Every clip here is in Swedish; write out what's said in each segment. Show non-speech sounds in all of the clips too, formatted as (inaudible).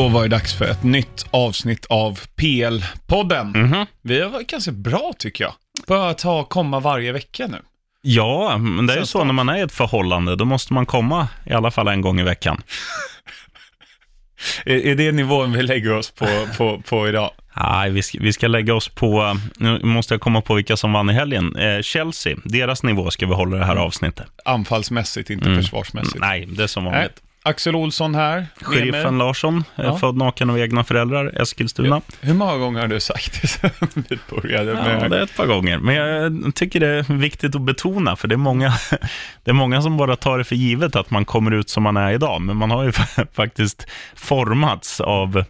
Då var det dags för ett nytt avsnitt av PL-podden. Mhm. Vi har varit ganska bra tycker jag. Börjar ta, komma varje vecka nu. Ja, men det är ju så när man är i ett förhållande, då måste man komma i alla fall en gång i veckan. (laughs) Är, är det nivån vi lägger oss på, på, på idag? Nej, vi ska, vi ska lägga oss på, nu måste jag komma på vilka som vann i helgen. Eh, Chelsea, deras nivå ska vi hålla det här avsnittet. Anfallsmässigt, inte Mm. försvarsmässigt. Nej, det är som vanligt. Axel Olsson här. Sheriffen. Larsson, eh, Ja. född naken av egna föräldrar, Eskilstuna. Hur många gånger har du sagt det sen (laughs) vi började Ja, med... det är ett par gånger. Men jag tycker det är viktigt att betona, för det är, många, (laughs) det är många som bara tar det för givet att man kommer ut som man är idag. Men man har ju (laughs) faktiskt formats av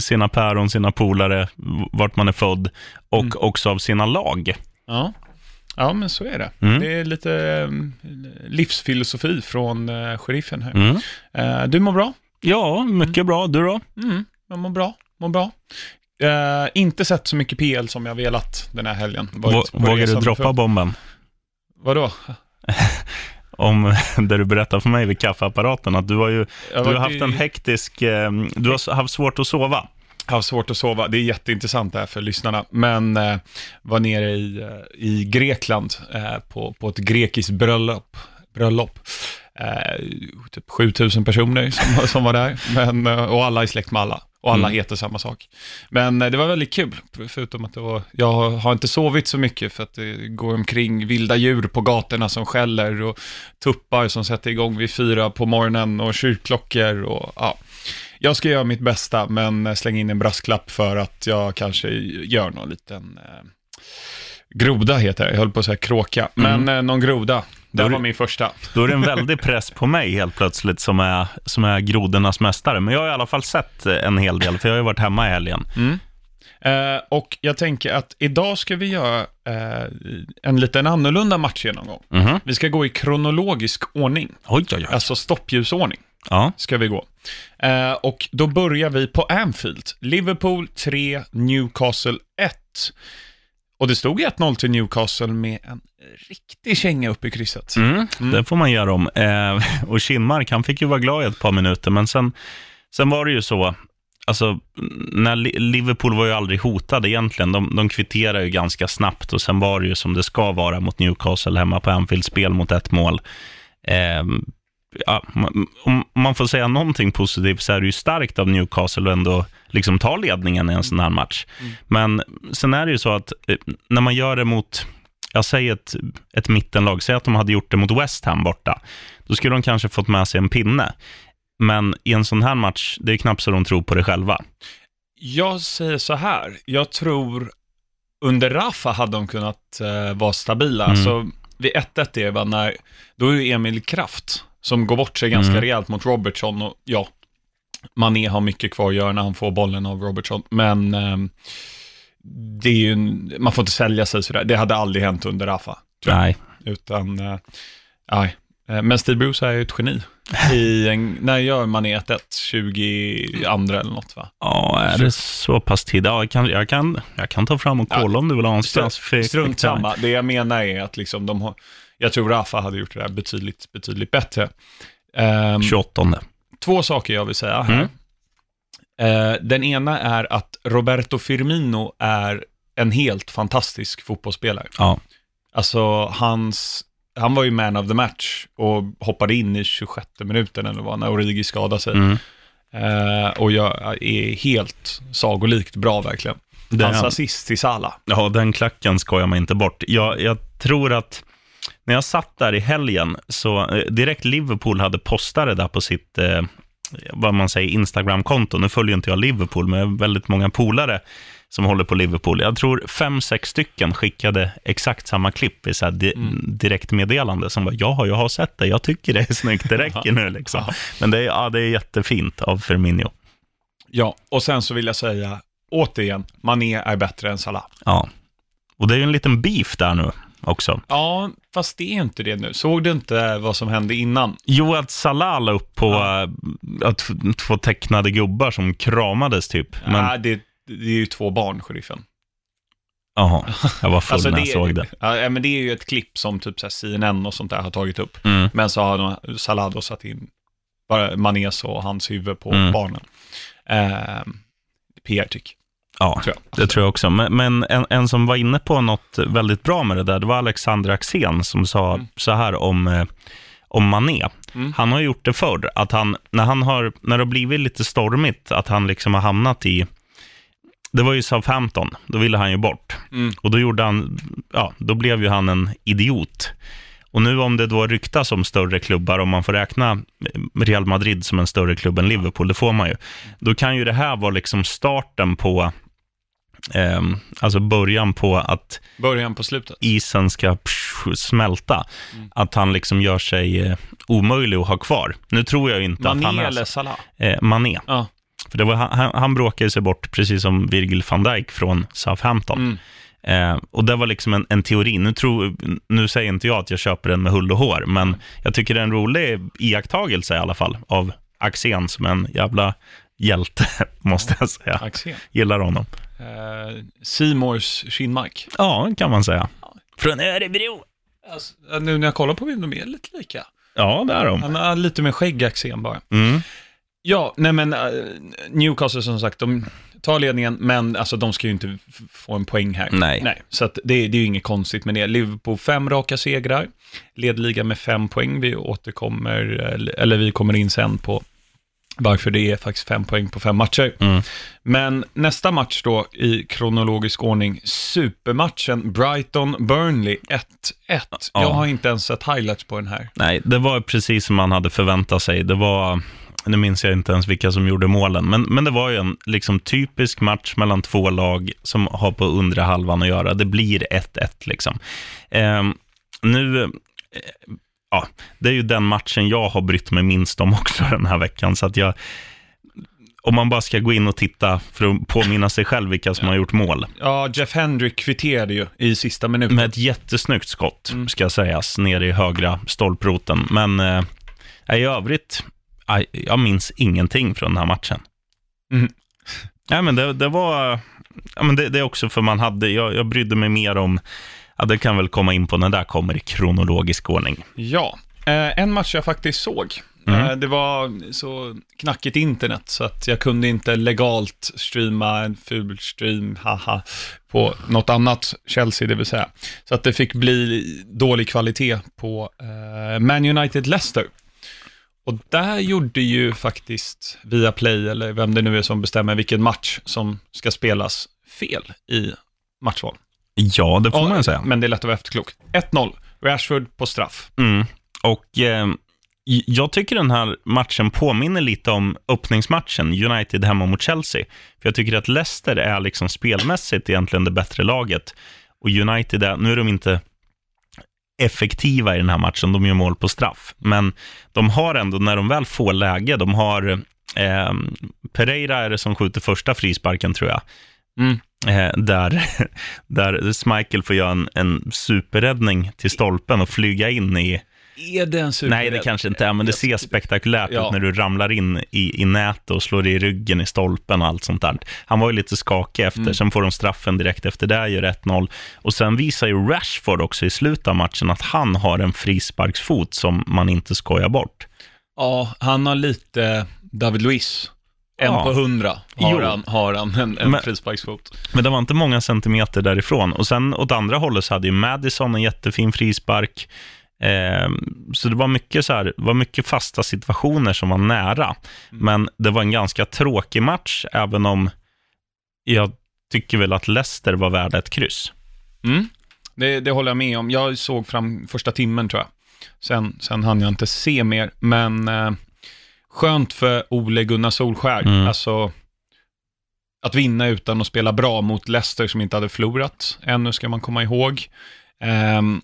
sina päron, sina polare, vart man är född och Mm. också av sina lag. Ja. Ja, men så är det. Mm. Det är lite um, livsfilosofi från uh, sheriffen här. Mm. Eh, du mår bra? Ja, mycket bra. Du då? Mm, jag mår bra. Mår bra. Eh, inte sett så mycket PL som jag velat den här helgen. Vå- Vågar du droppa för- bomben? (laughs) Vadå? (laughs) Om (laughs) det du berättade för mig vid kaffeapparaten, att du har ju Jag du har haft en hektisk, eh, du har haft svårt att sova. Har svårt att sova. Det är jätteintressant det här för lyssnarna. Men eh, var nere i, eh, i Grekland eh, på, på ett grekiskt bröllop. bröllop. Eh, typ 7000 personer som, (laughs) som var där. Men, eh, och alla är släkt med alla. Och alla Mm. heter samma sak. Men eh, det var väldigt kul. Förutom att det var, jag har, har inte sovit så mycket för att det går omkring vilda djur på gatorna som skäller och tuppar som sätter igång vid fyra på morgonen och kyrkklockor och ja. Jag ska göra mitt bästa, men släng in en brasklapp för att jag kanske gör någon liten eh, groda, heter det. Jag höll på att säga kråka, men eh, någon groda. Det var min första. Då är det en (laughs) väldig press på mig helt plötsligt som är, som är grodornas mästare. Men jag har i alla fall sett en hel del, för jag har ju varit hemma i helgen. Mm. Eh, och jag tänker att idag ska vi göra eh, en liten annorlunda matchgenomgång. Mhm. Vi ska gå i kronologisk ordning, Oj, oj, oj. alltså stoppljusordning. Ja. ska vi gå. Eh, och då börjar vi på Anfield. Liverpool 3, Newcastle 1. Och det stod 1-0 till Newcastle med en riktig känga upp i krysset. Mm, Mm. Det får man göra om. Eh, och Kinmark, han fick ju vara glad i ett par minuter, men sen, sen var det ju så, alltså, när Li- Liverpool var ju aldrig hotade egentligen. De, de kvitterade ju ganska snabbt och sen var det ju som det ska vara mot Newcastle hemma på Anfield, spel mot ett mål. Eh, ja, om man får säga någonting positivt så är det ju starkt av Newcastle att ändå liksom ta ledningen i en sån här match. Mm. Men sen är det ju så att eh, när man gör det mot, jag säger ett, ett mittenlag, säg att de hade gjort det mot West Ham borta, då skulle de kanske fått med sig en pinne. Men i en sån här match, det är knappt så de tror på det själva. Jag säger så här, jag tror under Rafa hade de kunnat eh, vara stabila. Mm. Alltså, vid 1-1 är det när, då är det Emil Kraft som går bort sig ganska Mm. rejält mot Robertson och ja, Mané har mycket kvar att göra när han får bollen av Robertson, men ehm, det är ju, en- man får inte sälja sig sådär. Det hade aldrig hänt under Rafa. Nej. utan, eh, nej. Eh, Men Steve Bruce är ju ett geni. I en, (laughs) när gör Mané 1-1? 22 eller något va? Ja, är det så pass tid? Ja, jag kan, jag kan, jag kan ta fram och kolla om du vill ha en specifik. Strunt samma. Det jag menar är att liksom de har, jag tror Rafa hade gjort det där betydligt, betydligt bättre. Ehm, 28. två saker jag vill säga här. Eh, den ena är att Roberto Firmino är en helt fantastisk fotbollsspelare. Ja. Alltså hans, han var ju man of the match och hoppade in i 26 minuten eller vad, när Origi skadade sig. Mm. Eh, och jag är helt sagolikt bra verkligen. Det Hans assist till Salah. Ja, den klacken skojar man inte bort. Jag, jag tror att när jag satt där i helgen, så eh, direkt Liverpool hade postat det där på sitt, eh, vad man säger, Instagram-konto. Nu följer inte jag Liverpool, men jag har väldigt många polare som håller på Liverpool. Jag tror fem, sex stycken skickade exakt samma klipp i så di- Mm. direktmeddelande som var, ja, jag har sett det, jag tycker det är snyggt, det (laughs) räcker nu liksom. Men det är, ja, det är jättefint av Firmino. Ja, och sen så vill jag säga, återigen, Mané är bättre än Salah. Ja. Och det är ju en liten beef där nu också. Ja, fast det är inte det nu. Såg du inte vad som hände innan? Jo, att Salah la upp på Ja. eh, att två tecknade gubbar som kramades typ. Men, Nej, det, det är ju två barn, sheriffen. jaha, jag var (laughs) full Alltså, när jag såg det. Ja, men det är ju ett klipp som typ så CNN och sånt där har tagit upp. Mm. Men så har de, Salah då satt in bara Manes och hans huvud på Mm. banan. Eh, PR-trick, Ja, tror det tror jag också. Men, men en, en som var inne på något väldigt bra med det där, det var Alexander Axén som sa Mm. så här om, eh, om Mané. Mm. Han har gjort det förr, att han, när, han har, när det har blivit lite stormigt, att han liksom har hamnat i, det var ju Southampton, då ville han ju bort. Mm. Och då gjorde han, ja, då blev ju han en idiot. Och nu om det då ryktas om större klubbar, om man får räkna Real Madrid som en större klubb än Liverpool, det får man ju. Då kan ju det här vara liksom starten på, ehm, alltså början på att Början på slutet. isen ska psh, smälta. Mm. Att han liksom gör sig eh, omöjlig att ha kvar. Nu tror jag inte att han Mané är eller så. Salah? Eh, Mané. Ja. För det var, han, han bråkade sig bort, precis som Virgil van Dijk från Southampton. Mm. Eh, och det var liksom en, en teori. Nu, tror, nu säger inte jag att jag köper den med hull och hår, men jag tycker det är en rolig iakttagelse i alla fall av Axén som en jävla hjälte, (laughs) måste jag säga. Axén. Gillar honom. Eh, Seymours Kinmark. Ja, kan man säga. Från Örebro. Alltså, nu när jag kollar på bilden, de är lite lika. Ja, det är de. Han har lite mer skägg, Axén bara. Mm. Ja, nej men eh, Newcastle som sagt, de tar ledningen, men alltså de ska ju inte få en poäng här. Nej. Nej, så att det, det är ju inget konstigt med det. Liverpool fem raka segrar, ledliga med fem poäng. Vi återkommer, eller, eller vi kommer in sen på varför det är faktiskt fem poäng på fem matcher. Mm. Men nästa match då i kronologisk ordning, supermatchen Brighton-Burnley 1-1. Ja. Jag har inte ens sett highlights på den här. Nej, det var precis som man hade förväntat sig. Det var, nu minns jag inte ens vilka som gjorde målen, men, men det var ju en liksom, typisk match mellan två lag som har på undre halvan att göra. Det blir 1-1 liksom. Ehm, nu, eh, ja, det är ju den matchen jag har brytt mig minst om också (laughs) den här veckan, så att jag, om man bara ska gå in och titta för att påminna sig själv vilka som har gjort mål. Ja, Jeff Hendrick kvitterade ju i sista minuten. Med ett jättesnyggt skott, Mm. ska sägas, nere i högra stolproten. Men eh, i övrigt, aj, jag minns ingenting från den här matchen. Mm. Nej, men det, det var... Ja, men det, det är också för man hade... Jag, jag brydde mig mer om... Ja, det kan väl komma in på när det där kommer i kronologisk ordning. Ja, eh, en match jag faktiskt såg. Mm. Eh, det var så knackigt internet så att jag kunde inte legalt streama en ful stream, haha, på något annat Chelsea, det vill säga. Så att det fick bli dålig kvalitet på eh, Man United-Leicester. Och där gjorde ju faktiskt Viaplay, eller vem det nu är som bestämmer vilken match som ska spelas, fel i matchval. Ja, det får Ja, man säga. Men det är lätt att vara efterklok. 1-0, Rashford på straff. Mm. Och eh, jag tycker den här matchen påminner lite om öppningsmatchen, United hemma mot Chelsea. För jag tycker att Leicester är liksom spelmässigt egentligen det bättre laget. Och United är, nu är de inte effektiva i den här matchen, de gör mål på straff. Men de har ändå, när de väl får läge, de har eh, Pereira är det som skjuter första frisparken tror jag. Mm. Eh, där, (laughs) där Schmeichel får göra en, en superräddning till stolpen och flyga in i, Är det en super... Nej, det kanske inte är, men det ser spektakulärt Ja. ut när du ramlar in i, i nätet och slår dig i ryggen i stolpen och allt sånt där. Han var ju lite skakig efter, Mm. sen får de straffen direkt efter det, gör 1-0. Och sen visar ju Rashford också i slutet av matchen att han har en frisparksfot som man inte skojar bort. Ja, han har lite David Luiz. En Ja. på hundra har Jo. han, har han en, en Men- frisparksfot. Men det var inte många centimeter därifrån. Och sen åt andra hållet så hade ju Madison en jättefin frispark. Eh, så det var mycket, så här, var mycket fasta situationer som var nära. Men det var en ganska tråkig match, även om jag tycker väl att Leicester var värda ett kryss. Mm. Det, det håller jag med om. Jag såg fram första timmen tror jag. Sen, sen hann jag inte se mer, men eh, skönt för Ole Gunnar Solskär. Mm. Alltså, att vinna utan att spela bra mot Leicester som inte hade förlorat ännu, ska man komma ihåg. Ehm,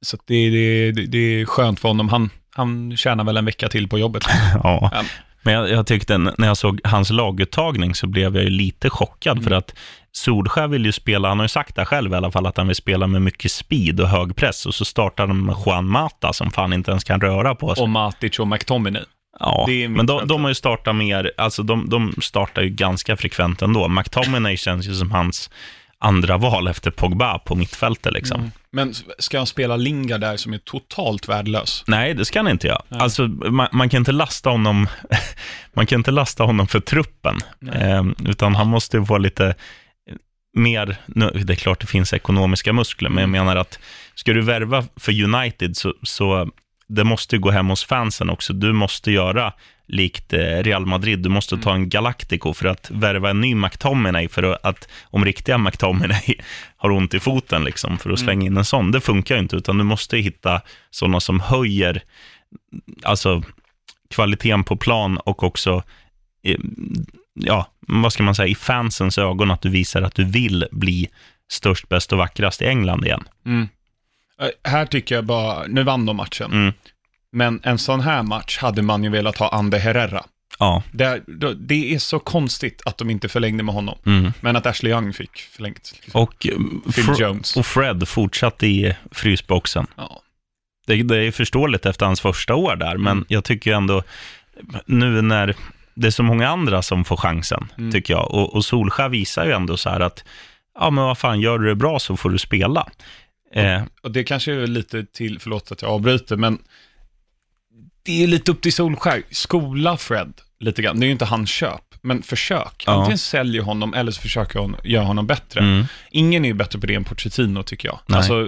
så det, det, det, det är skönt för honom. Han, han tjänar väl en vecka till på jobbet. (laughs) Ja. Ja. Men jag, jag tyckte, när jag såg hans laguttagning så blev jag ju lite chockad, Mm. för att Solskär vill ju spela, han har ju sagt det själv i alla fall, att han vill spela med mycket speed och hög press, och så startar de med Juan Mata som fan inte ens kan röra på sig. Och Matic och McTominay. Ja, men de, de har ju startat mer, alltså de, de startar ju ganska frekvent ändå. McTominay känns ju som hans andra val efter Pogba på mittfältet liksom. Mm. Men ska han spela Lingard där som är totalt värdelös? Nej, det ska han inte göra. Alltså, man, man, kan inte lasta honom (laughs) man kan inte lasta honom för truppen, eh, utan han måste få lite mer, nu, det är klart det finns ekonomiska muskler, men jag Mm. menar att ska du värva för United så, så det måste gå hem hos fansen också. Du måste göra likt eh, Real Madrid, du måste ta en Galactico för att värva en ny McTominay, för att, om riktiga McTominay (laughs) har ont i foten, liksom, för att slänga in en sån, det funkar ju inte, utan du måste hitta sådana som höjer alltså, kvaliteten på plan och också ja, vad ska man säga, i fansens ögon att du visar att du vill bli störst, bäst och vackrast i England igen. Mm. Eh, Här tycker jag bara, nu vann de matchen, Mm. men en sån här match hade man ju velat ha Ande Herrera. Ja. Det, det är så konstigt att de inte förlängde med honom, Mm. men att Ashley Young fick förlängt. Liksom. Och, eh, Phil Fr- Jones. och Fred fortsatte i frysboxen. Ja. Det, det är förståeligt efter hans första år där, men Mm. jag tycker ändå, nu när det är så många andra som får chansen, Mm. tycker jag, och, och Solskär visar ju ändå så här att, ja men vad fan, gör du det bra så får du spela. Eh, Och det kanske är lite till, förlåt att jag avbryter, men det är lite upp till Solskär. Skola Fred lite grann. Det är ju inte hans köp, men försök. Ja. Antingen säljer honom eller så försöker hon göra honom bättre. mm, Ingen är ju bättre på det än Pochettino tycker jag. Nej. Alltså,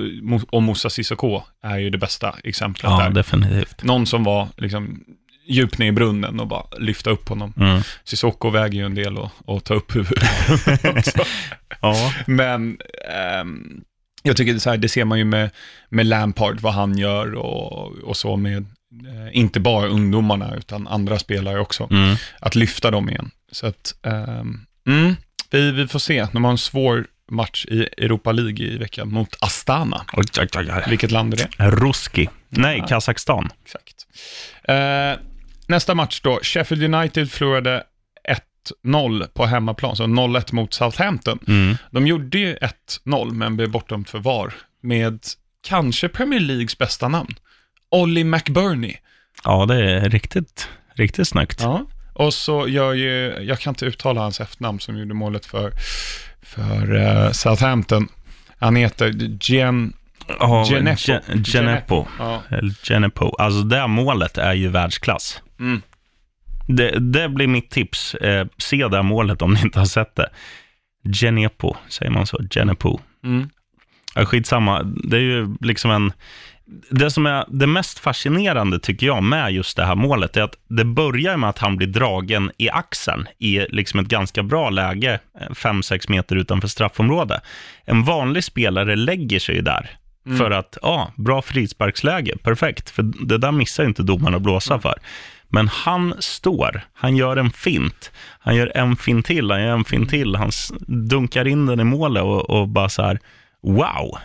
och Moussa Sissoko är ju det bästa exemplet ja, där. definitivt. Någon som var liksom djupt ner i brunnen och bara lyfta upp honom. Mm. Sissoko väger ju en del att, ta upp huvudet. (laughs) (laughs) Ja, Men ehm, jag tycker det, så här, det ser man ju med, med Lampard, vad han gör och, och så med, eh, inte bara ungdomarna utan andra spelare också, mm. att lyfta dem igen. Så att, ehm, mm, vi, vi får se, de har en svår match i Europa League i veckan mot Astana. Oj, oj, oj. Vilket land är det? Ruski. Nej, Ja. Kazakstan. Exakt. Eh, nästa match då, Sheffield United förlorade 1-0 på hemmaplan, så 0-1 mot Southampton. Mm. De gjorde ju 1-0, men blev bortdömt för VAR med kanske Premier Leagues bästa namn. Ollie McBurney. Ja, det är riktigt, riktigt snyggt. Ja. Och så gör ju, jag kan inte uttala hans efternamn som gjorde målet för, för eh, Southampton. Han heter Gen... Ja, Genepo. Ge- Genepo. Ja. Genepo. Alltså det målet är ju världsklass. Mm. Det, det blir mitt tips. Eh, se det här målet om ni inte har sett det. Genepo, säger man så? Genepo. Mm. Ja, skitsamma. Det är ju liksom en... Det som är det mest fascinerande tycker jag med just det här målet är att det börjar med att han blir dragen i axeln i liksom ett ganska bra läge, 5-6 meter utanför straffområde. En vanlig spelare lägger sig ju där Mm. för att, ja, bra frisparksläge, perfekt, för det där missar ju inte domaren att blåsa för. Men han står, han gör en fint, han gör en fint till, han gör en fint till, han dunkar in den i målet och, och bara så här, wow.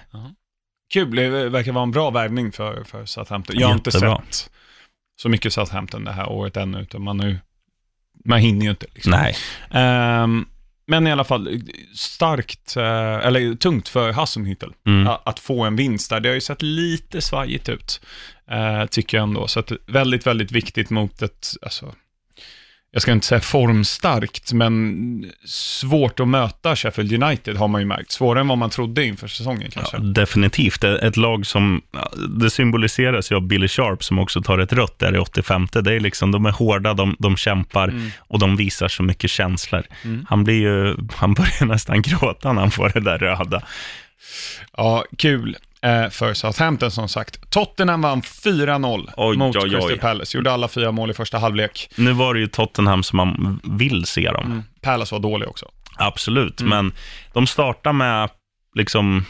Kul, det verkar vara en bra värvning för, för Southampton. Jag har inte Jättebra. sett så mycket Southampton det här året ännu, utan man, ju, man hinner ju inte. Liksom. Nej. Ehm, men i alla fall, starkt, eh, eller tungt för Hassenhüttel Mm. att få en vinst där. Det har ju sett lite svajigt ut, eh, tycker jag ändå. Så att väldigt, väldigt viktigt mot ett, alltså, jag ska inte säga formstarkt, men svårt att möta Sheffield United har man ju märkt. Svårare än vad man trodde inför säsongen kanske. Ja, definitivt. Ett lag som, det symboliseras ju av Billy Sharp som också tar ett rött där i 85. Det är liksom, de är hårda, de, de kämpar Mm. och de visar så mycket känslor. Mm. Han blir ju, (laughs) han börjar nästan gråta när han får det där röda. Ja, kul för Southampton som sagt. Tottenham vann 4-0 Oj, mot oj, oj. Crystal Palace. Gjorde alla fyra mål i första halvlek. Nu var det ju Tottenham som man vill se dem. Mm. Palace var dålig också. Absolut, Mm. men de startar med liksom,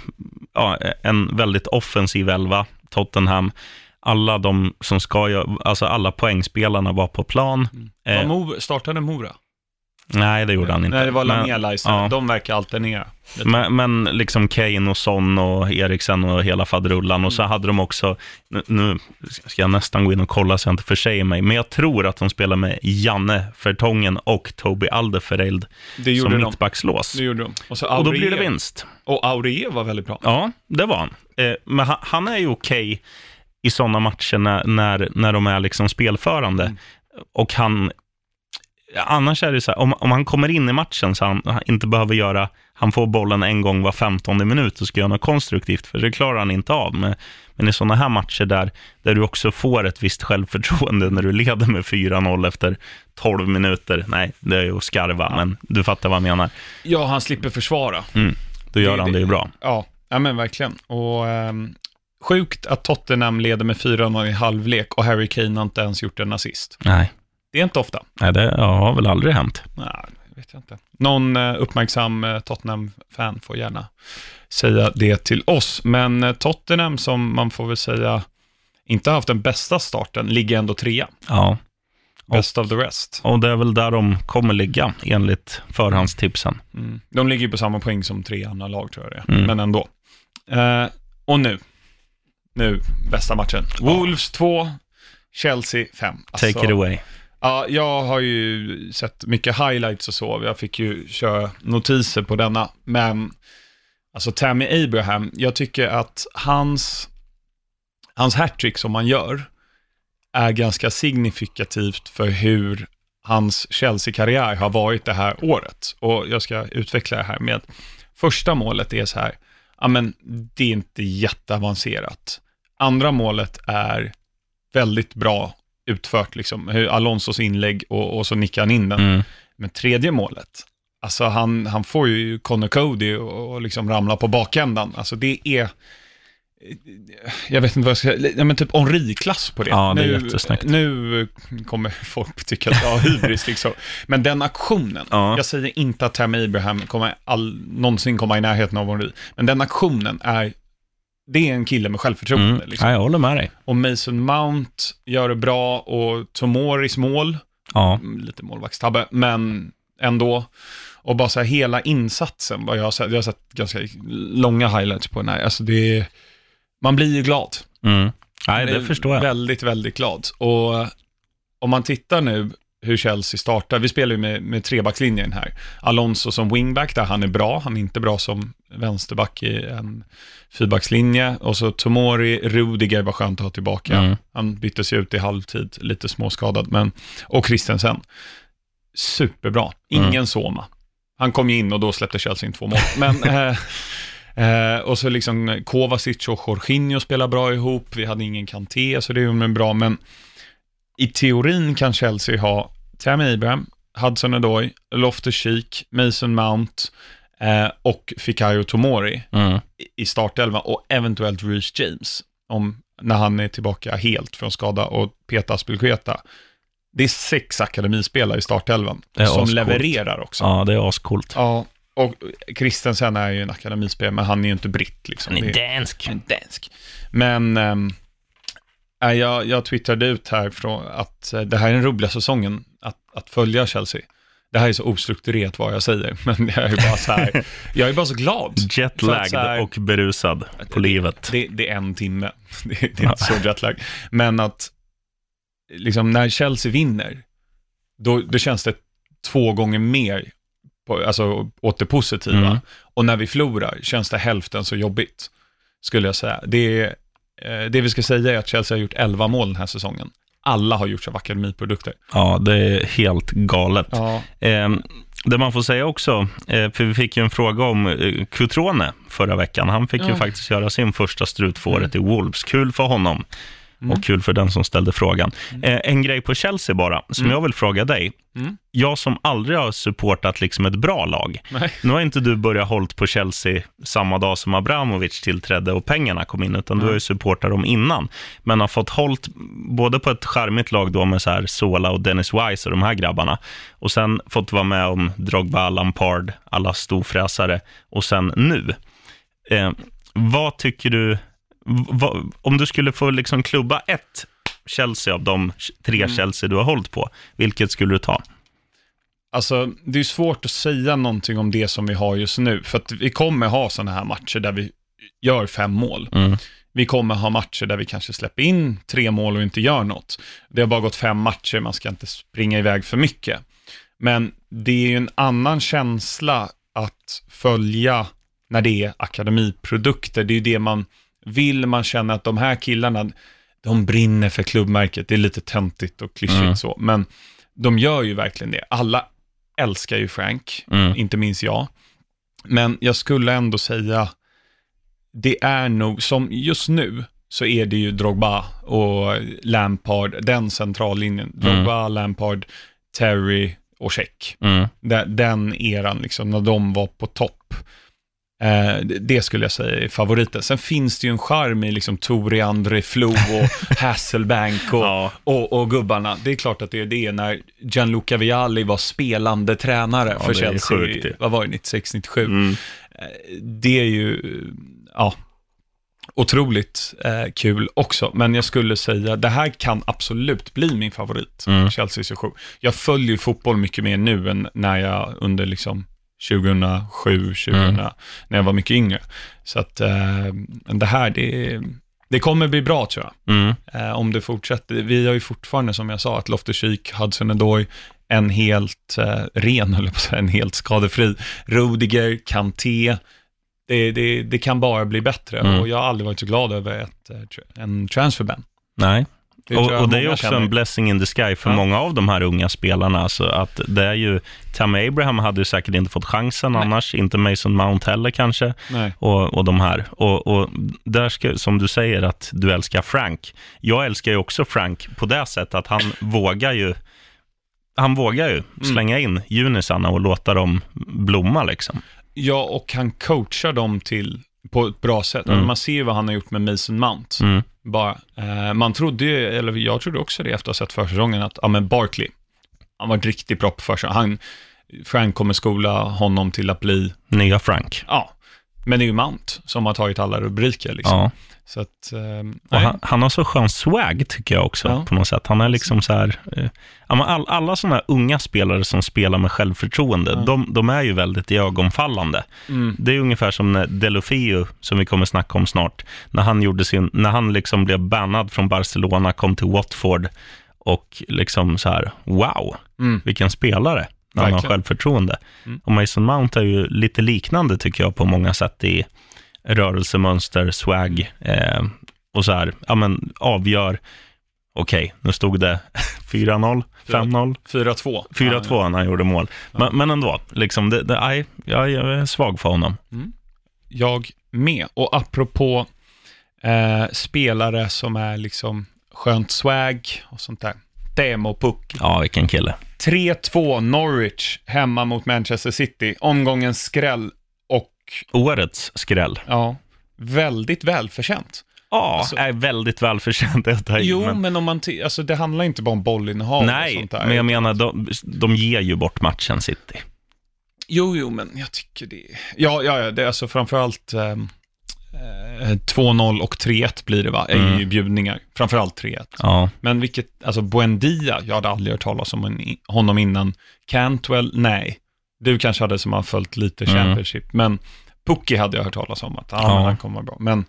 ja, en väldigt offensiv elva, Tottenham. Alla de som ska, alltså alla poängspelarna var på plan. Var Eh, Mo- startade Mora? Nej, det gjorde han inte. Nej, det var Lamela ja. De verkar alternera. Men, men liksom Kane och Son och Eriksen och hela faderullan. Och så Mm. hade de också, nu, ska jag nästan gå in och kolla så jag inte försäger mig, men jag tror att de spelar med Janne Vertongen och Toby Alderfereld Det gjorde som de. mittbackslås. Det gjorde de. Och, så Och då blir det vinst. Och Aurier var väldigt bra. Ja, det var han. Eh, men han, är ju okej i sådana matcher när, när, när de är liksom spelförande. Mm. Och han, annars är det så här, om, om han kommer in i matchen så han, han inte behöver göra, han får bollen en gång var femtonde minut och ska göra något konstruktivt, för det klarar han inte av. Men, men i sådana här matcher där, där du också får ett visst självförtroende när du leder med 4-0 efter 12 minuter, nej, det är ju att skarva, ja. men du fattar vad jag menar. Ja, han slipper försvara. Mm, då gör det, han det ju bra. Ja, ja men verkligen. Och um, Sjukt att Tottenham leder med 4-0 i halvlek och Harry Kane har inte ens gjort en assist. Nej. Det är inte ofta. Nej, det har väl aldrig hänt. Nej, vet jag inte. Någon uh, uppmärksam uh, Tottenham-fan får gärna säga det till oss. Men uh, Tottenham, som man får väl säga inte har haft den bästa starten, ligger ändå trea. Ja. Best of the rest. Och det är väl där de kommer ligga, enligt förhandstipsen. Mm. De ligger på samma poäng som tre andra lag, tror jag det är. Mm. Men ändå. och nu, nu, bästa matchen. Wolves 2, Chelsea 5. Alltså, Take it away. Ja, jag har ju sett mycket highlights och så. Jag fick ju köra notiser på denna. Men, alltså Tammy Abraham, jag tycker att hans, hans hattrick som han gör är ganska signifikativt för hur hans Chelsea-karriär har varit det här året. Och jag ska utveckla det här med, första målet är så här, ja men det är inte jätteavancerat. Andra målet är väldigt bra utfört, liksom. Alonsos inlägg och, och så nickar han in den. Mm. Men tredje målet, alltså han, han får ju Connor Cody och, och liksom ramla på bakändan. Alltså det är, jag vet inte vad jag ska säga, men typ Henri-klass på det. Ja, det är nu. Nu kommer folk tycka att jag har hybris liksom. Men den aktionen, ja. jag säger inte att Tammy Abraham kommer all, någonsin komma i närheten av Henri, men den aktionen är det är en kille med självförtroende. Mm. Liksom. Ja, jag håller med dig. Och Mason Mount gör det bra och Tomoris mål, ja. Mm, lite målvaktstabbe, men ändå. Och bara så här hela insatsen, vad jag har sett, jag har sett ganska långa highlights på den här. Alltså det är, man blir ju glad. Mm. Nej, det förstår jag. Väldigt, väldigt glad. Och om man tittar nu hur Chelsea startar. Vi spelar ju med, med trebackslinjen här. Alonso som wingback, där han är bra. Han är inte bra som vänsterback i en fyrbackslinje. Och så Tomori, Rudiger var skönt att ha tillbaka. Mm. Han byttes ju ut i halvtid, lite småskadad. Men, och Christensen. Superbra. Ingen mm. Soma. Han kom ju in och då släppte Chelsea in två mål. Men, (laughs) eh, eh, och så liksom Kovacic och Jorginho spelar bra ihop. Vi hade ingen Kanté, så det är ju bra. Men i teorin kan Chelsea ha Tammy Abraham, Hudson Odoi, Loftus Cheek, Mason Mount eh, och Fikayo Tomori mm. i startelvan och eventuellt Reece James om, när han är tillbaka helt från skada och Peter Aspelkueta. Det är sex akademispelare i startelvan som ascoolt. levererar också. Ja, det är ascoolt. Ja, och Christensen är ju en akademispelare, men han är ju inte britt. Liksom. Han är dansk. En dansk. Men um, jag, jag twittrade ut här från att eh, det här är den roliga säsongen att, att följa Chelsea. Det här är så ostrukturerat vad jag säger, (laughs) men jag är bara så här, jag är bara så glad. Jetlagged här, och berusad på livet. Det, det, är en timme, (laughs) det, det är inte så jetlag. Men att, liksom när Chelsea vinner, då, då känns det två gånger mer, på, alltså åt det positiva. Mm. Och när vi förlorar känns det hälften så jobbigt, skulle jag säga. Det är det vi ska säga är att Chelsea har gjort 11 mål den här säsongen. Alla har gjorts av akademiprodukter. Ja, det är helt galet. Ja. Eh, det man får säga också, eh, för vi fick ju en fråga om eh, Cutrone förra veckan. Han fick ja. ju faktiskt göra sin första strutfåret mm. i Wolves. Kul för honom. Mm. Och kul för den som ställde frågan. Mm. Eh, en grej på Chelsea bara, som mm. jag vill fråga dig. Mm. Jag som aldrig har supportat liksom ett bra lag. Nej. Nu har inte du börjat hålla på Chelsea samma dag som Abramovic tillträdde och pengarna kom in, utan du har ju supportat dem innan. Men har fått hållt både på ett charmigt lag då med så här Sola och Dennis Wise och de här grabbarna. Och sen fått vara med om Drogba, Lampard, alla storfräsare. Och sen nu. Eh, vad tycker du om du skulle få liksom klubba ett Chelsea av de tre mm. Chelsea du har hållit på, vilket skulle du ta? Alltså, det är svårt att säga någonting om det som vi har just nu, för att vi kommer ha sådana här matcher där vi gör fem mål. Mm. Vi kommer ha matcher där vi kanske släpper in tre mål och inte gör något. Det har bara gått fem matcher, man ska inte springa iväg för mycket. Men det är ju en annan känsla att följa när det är akademiprodukter. Det är ju det man vill man känna att de här killarna, de brinner för klubbmärket. Det är lite töntigt och klyschigt mm. så, men de gör ju verkligen det. Alla älskar ju Frank, Mm. inte minst jag. Men jag skulle ändå säga, det är nog, som just nu, så är det ju Drogba och Lampard, den centrallinjen. Drogba, Lampard, Terry och Check. Mm. Den, den eran, liksom, när de var på topp. Eh, det- skulle jag säga är favoriten. Sen finns det ju en charm i liksom Tori André Flo och (laughs) Hasselbank och, Ja. och, och gubbarna. Det är klart att det är det när Gianluca Vialli var spelande tränare Ja, för Chelsea. sjukt det. Vad var det, 96-97? Mm. Det är ju, ja, otroligt eh, kul också. Men jag skulle säga, det här kan absolut bli min favorit, Mm. Chelsea session. Jag följer ju fotboll mycket mer nu än när jag under liksom 2007, 2000, Mm. när jag var mycket yngre. Så att eh, det här, det, det kommer bli bra tror jag. Mm. Eh, om det fortsätter. Vi har ju fortfarande, som jag sa, att Loftus-Cheek, Hudson-Odoi, en helt eh, ren, (laughs) eller på en helt skadefri. Rudiger, Kanté. Det, det, det kan bara bli bättre Mm. och jag har aldrig varit så glad över ett, eh, en transferban. Nej. Det och, och det är också känner. en blessing in the sky för Ja. många av de här unga spelarna. Alltså att det är ju, Tammy Abraham hade ju säkert inte fått chansen Nej. annars, inte Mason Mount heller kanske, Nej. och, och de här. Och, och där ska, som du säger att du älskar Frank. Jag älskar ju också Frank på det sättet att han (clears throat) vågar ju han vågar ju Mm. slänga in junisarna och låta dem blomma liksom. Ja, och han coachar dem till på ett bra sätt. Mm. Man ser ju vad han har gjort med Mason Mount. Mm. Bara, eh, man trodde ju, eller jag trodde också det efter att ha sett försäsongen, att ja, men Barkley, han var riktigt bra på försäsongen. Han, Frank kommer skola honom till att bli, Nya Frank. ja, men det är ju Mount som har tagit alla rubriker liksom. Ja. Så att, eh, han, han har så skön swag tycker jag också Ja. på något sätt. Han är liksom så här, eh, all, alla sådana här unga spelare som spelar med självförtroende, Ja. de, de är ju väldigt ögonfallande. Mm. Det är ungefär som när Delofeu, som vi kommer snacka om snart, när han, gjorde sin, när han liksom blev bannad från Barcelona, kom till Watford och liksom så här, wow, Mm. vilken spelare. Har Verkligen. självförtroende. Mm. Och Mason Mount är ju lite liknande tycker jag på många sätt i rörelsemönster, swag eh, och så här, ja men avgör, okej, nu stod det 4-0, 5-0, 4-2. 4-2 när han gjorde mål. Men, men ändå, liksom, det, det, aj, jag, jag är svag för honom. Jag med. Och apropå eh, spelare som är liksom skönt swag och sånt där. Demo-puck. Ja, vilken kille. 3-2 Norwich hemma mot Manchester City. Omgångens skräll och Årets skräll. ja, väldigt välförtjänt. Ja, Alltså- är väldigt välförtjänt att ta i, Jo, men, men, om man, alltså det handlar inte bara om bollinnehav och Nej, sånt där. men jag menar, de, de ger ju bort matchen City. Jo, jo, men jag tycker det Ja, ja, ja, det är alltså framförallt eh, 2-0 och 3-1 blir det va, är ju Mm. bjudningar. Framförallt 3-1. Ja, Men vilket, alltså Buendia, jag hade aldrig hört talas om en, honom innan. Cantwell, nej. Du kanske hade som har följt lite Mm. Championship, men Pucki hade jag hört talas om att ah, Ja. han kommer bra. Men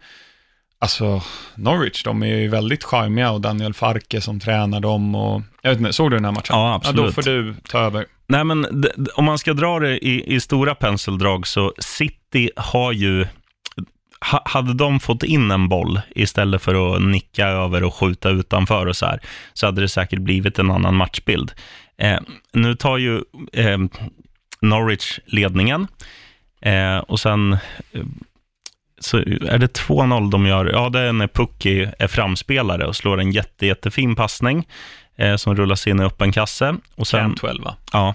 alltså, Norwich, de är ju väldigt charmiga och Daniel Farke som tränar dem och, jag vet inte, såg du den här matchen? Ja, Ja, absolut. då får du ta över. Nej, men om man ska dra det i, i stora penseldrag så City har ju... Ha, hade de fått in en boll istället för att nicka över och skjuta utanför och så här, så hade det säkert blivit en annan matchbild. Eh, nu tar ju eh, Norwich ledningen eh, och sen eh, så är det 2-0 de gör. Ja, det är när Pucki är framspelare och slår en jätte, jättefin passning eh, som rullas in i öppen kasse. Och sen, Cantwell va? Ja,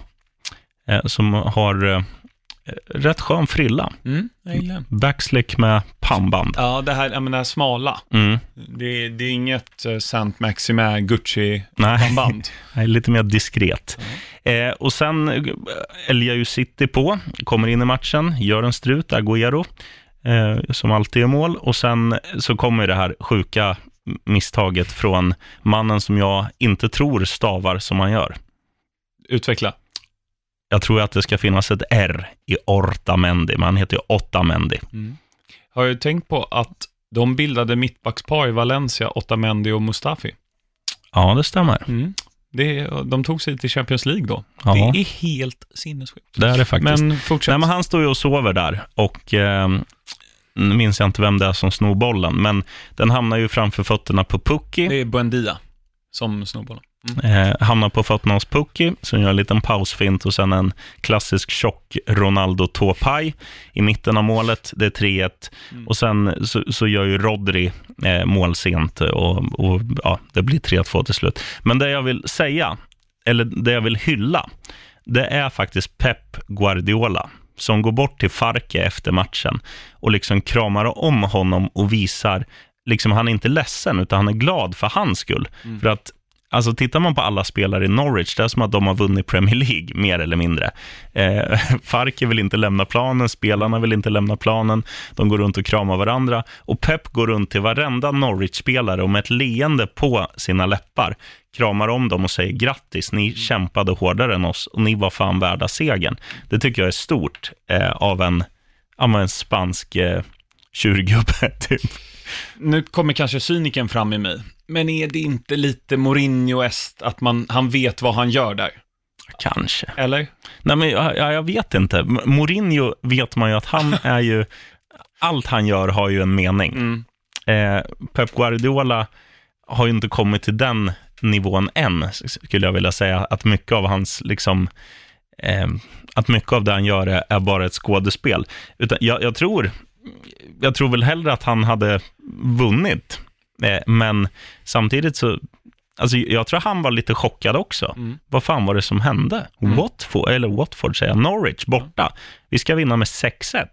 eh, som har rätt skön frilla. Mm. Backslick med pannband. Ja, det här, ja, men det här smala. Mm. Det, det är inget uh, Saint Maximin Gucci (laughs) Nej, lite mer diskret. Eh, och sen eh, älgar ju City på, kommer in i matchen, gör en strut, Agüero, eh, som alltid är mål. Och sen så kommer det här sjuka misstaget från mannen som jag inte tror stavar som han gör. Utveckla. Jag tror att det ska finnas ett R i Ortamendi, men han heter ju Otamendi. Har du tänkt på att de bildade mittbackspar i Valencia, Otamendi och Mustafi? Ja, det stämmer. Det, de tog sig till Champions League då. Ja. Det är helt sinnessjukt. Det är det faktiskt. Men fortsätt. Nej, men han står ju och sover där och eh, nu minns jag inte vem det är som snor bollen, men den hamnar ju framför fötterna på Pucki. Det är Buendia som snor bollen. Eh, hamnar på fötterna hos Pukki, som gör en liten pausfint och sen en klassisk tjock Ronaldo tåpaj i mitten av målet. Det är 3-1. Mm. Och sen så, så gör ju Rodri eh, mål sent och, och ja, det blir 3-2 till slut. Men det jag vill säga, eller det jag vill hylla, det är faktiskt Pep Guardiola som går bort till Farke efter matchen och liksom kramar om honom och visar, liksom han är inte ledsen, utan han är glad för hans skull. För att Alltså tittar man på alla spelare i Norwich, det är som att de har vunnit Premier League, mer eller mindre. Eh, (laughs) Farke vill inte lämna planen, spelarna vill inte lämna planen, de går runt och kramar varandra. Och Pep går runt till varenda Norwich-spelare och med ett leende på sina läppar kramar om dem och säger grattis, ni kämpade hårdare än oss och ni var fan värda segern. Det tycker jag är stort eh, av en, ja, en spansk eh, tjurgubbe, (laughs) typ. Nu kommer kanske cyniken fram i mig, men är det inte lite Mourinho-est att man, han vet vad han gör där? Kanske. Eller? Nej, men jag, jag vet inte. Mourinho vet man ju att han (laughs) är ju... Allt han gör har ju en mening. Mm. Eh, Pep Guardiola har ju inte kommit till den nivån än, skulle jag vilja säga. Att mycket av hans, liksom... Eh, att mycket av det han gör är, är bara ett skådespel. Utan jag, jag tror... Jag tror väl hellre att han hade vunnit. Eh, men samtidigt så... Alltså, jag tror han var lite chockad också. Mm. Vad fan var det som hände? Mm. Watford, eller Watford säger jag, Norwich borta. Vi ska vinna med 6-1.